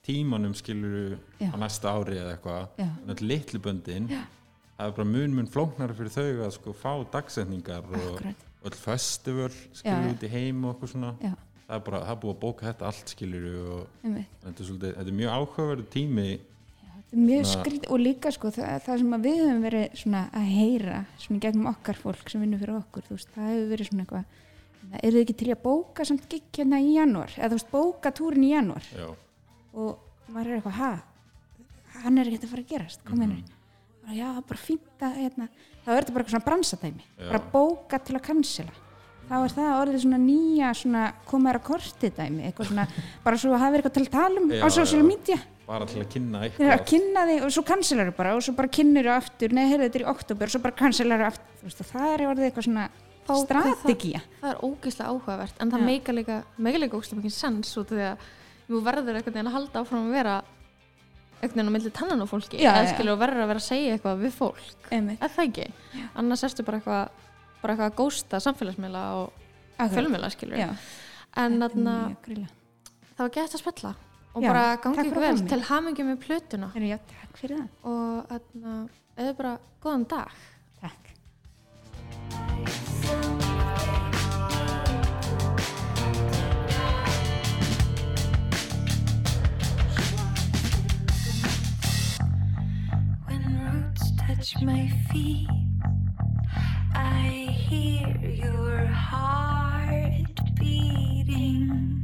tímanum skilur Já. á næsta ári eða eitthvað. Já, en öll litlu böndin það er bara mun mun flóknara fyrir þau að sko fá dagsetningar og akkurat. öll festival Já, skilur já. út í heim og eitthvað svona. Já. það er bara, það er búið að bóka þetta allt skilur og þetta er, svolítið, þetta er mjög áhugaverðu tími. Er mjög skrít og líka sko það, það sem við höfum verið svona að heyra svona gegnum okkar fólk sem vinnur fyrir okkur þú veist, það hefur verið svona eitthvað eru þið ekki til að bóka samt gig hérna í janúar? Eða þú veist, bóka túrin í janúar? Já, og maður er eitthvað, ha? Hann er ekkert að fara að gerast, hvað meinar Mhm. bara, já, það er bara fínt að hérna, þá er þetta bara eitthvað svona bransadæmi Já. bara bóka til að cancela. Þá er það orðið svona nýja svona komaður að korti dæmi eitthvað svona, bara svo að hafa eitthvað til að tala um á social media. Bara til að kynna eru að eitthvað. kynna þig og svo cancelar bara og svo bara kynnir þú aftur, nei, heyrðu þetta er í oktober og svo bara cancelar þú aftur, þú veist, það er orðið eitthvað svona Þá- strategía. það er ógeðslega áhugavert en það meika líka ógeðslega mikið sens út af því að þú verður einhvern veginn að halda áfram að vera einhvern veginn á milli tannan á fólki. Já, eða já. skilur og verður að vera að segja eitthvað við fólk. Eða það ekki, annars ertu bara eitthvað bara eitthvað að gósta samfélagsmiðla og fjölmiðla skilur Já, en þarna, það var gett að spella og Já, bara gangi ykkur vel mig. til hamingi með plötuna. Já, og þarna, eða bara góðan dag. Takk I hear your heart beating.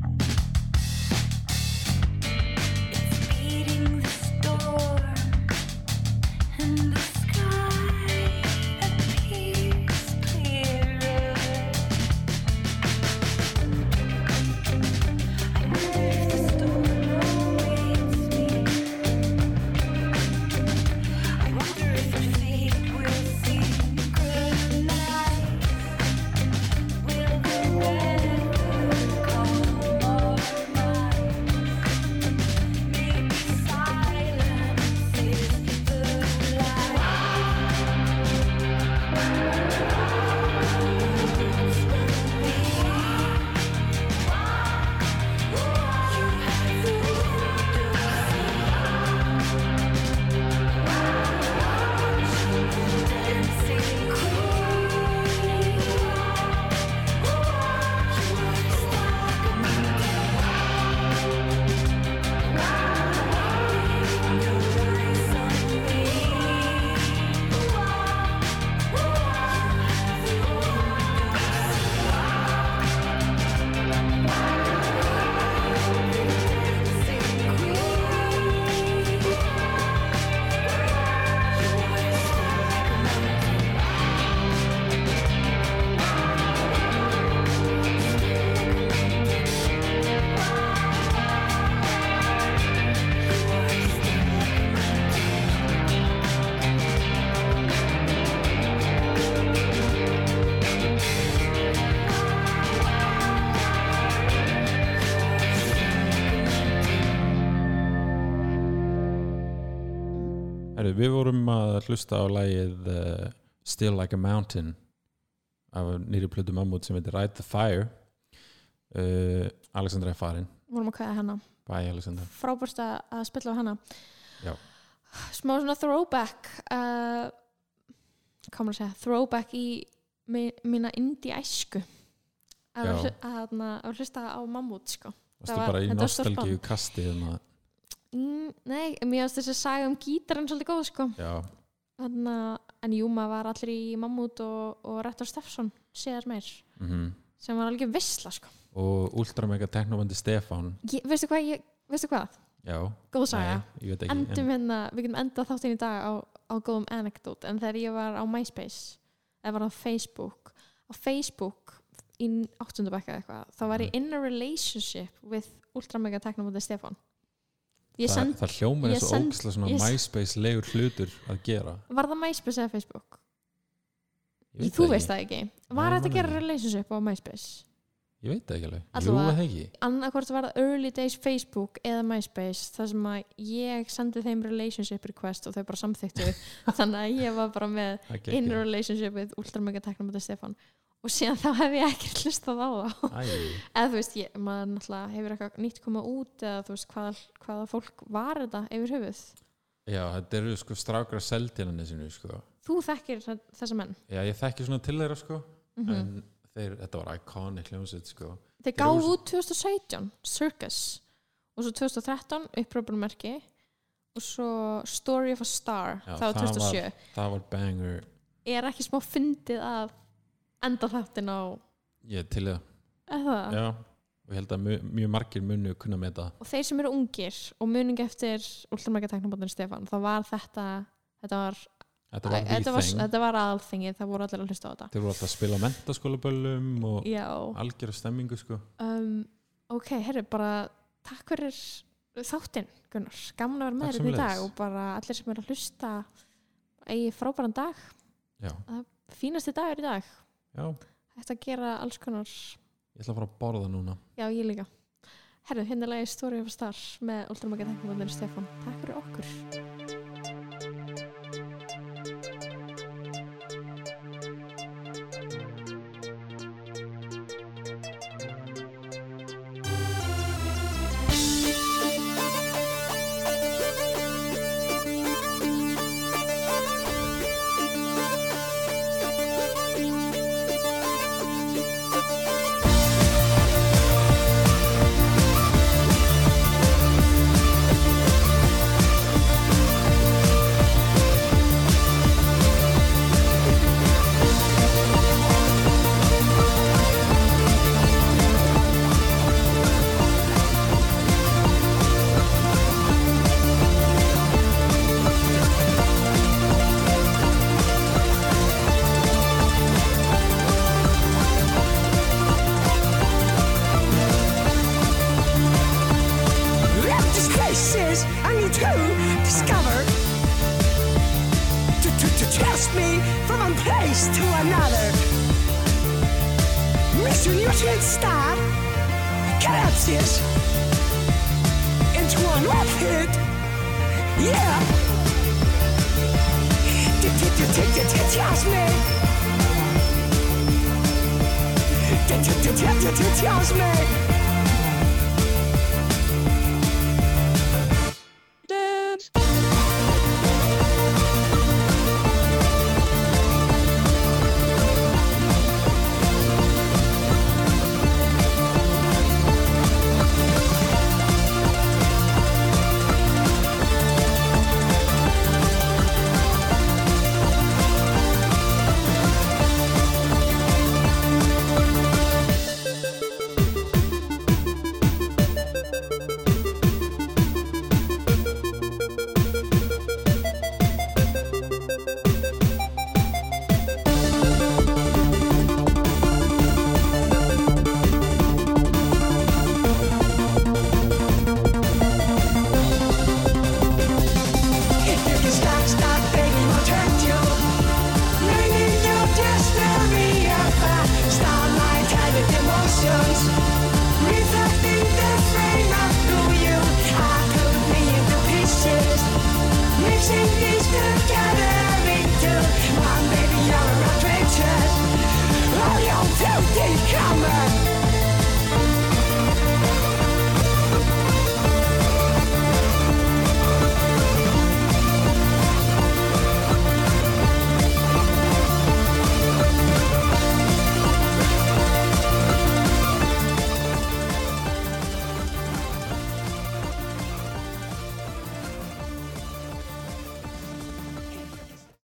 Að hlusta á lagið uh, Still Like a Mountain af nýri plötu mammut sem heitir Ride the Fire. Uh, Alexandra er farin. Vorum að kvæða hana. Bye Alexandra. Frábærst að, spilla á hana. Já. smá svona throwback uh, maður að segja throwback í mi, mína indie æsku að, að, að, að hlusta á mammut sko. Varstu var- bara í nostalgíu kasti mm, nei, mér finnst þess að saga um gítarinn svolítið góð sko. Já, Þannig, en jú, maður var allir í mammut og, og Rettor Steffsson séðar meir mm sem var alveg vissla sko. og Ultramega Teknobandi Stefán. Ég, veistu hvað, ég, veistu hvað? Já, góð saga. Nei, ég veit ekki endum hérna, við getum endað þáttinn í dag á, á góðum anekdót en þegar ég var á MySpace eða var á Facebook á Facebook í áttundabækka eitthvað þá var ég in a relationship with Ultramega Technomóti Stefán ég það, send, það hljómar eins og ógislega svona MySpace legur hlutur að gera. Var það MySpace eða Facebook? Ég þú veist það ekki. Var þetta að gera relationship á MySpace? Ég veit það ekki alveg. Jú, Allavega- það ekki annarkvort var það early days Facebook eða MySpace þar sem að ég sendi þeim relationship request og þau bara samþyktu þannig að ég var bara með in relationship with Ultramega Technomóti Stefán og síðan þá hef ég ekki hlustað á það eða þú veist, ég, maður náttúrulega hefur eitthvað nýtt komað út eða þú veist hvaða, hvaða fólk var þetta yfir höfuð? Já, þetta eru sko strákar að seldjarnan sinu sko. þú þekkir þe- þessa menn? Já, ég þekki svona til þeirra sko. Mm en þeir, þetta var iconic hljómsveit sko. Þeir gáðu út 2017 Circus. Og svo 2013 uppröpunmerki og svo Story of a Star Já, það var það 2007 Það var banger. Er ekki smá fyndið að enda þáttin á Ég til það. Já, og ég held að mjög, mjög margir munu kunna með það og þeir sem eru ungir og muning eftir Ultramega Teknobóttin Stefán þá var þetta þetta var, Þetta var þetta var, þetta var aðalþingið það voru allir að hlusta á þetta. Þeir voru alltaf að spila mentaskólaböllum og algjör stemmingu sko. Um, ok, herru, bara takk fyrir þáttinn Gunnar, gaman að vera með þér í dag og bara allir sem eru að hlusta eigi frábæran dag. Já, fínasti dagur í dag, að gera alls konar. Ég ætla að fara að borða núna. Já, ég líka. Herru, hérna lagi Story of a Star með Ultramega Teknobóttin Stefán. Takk fyrir okkur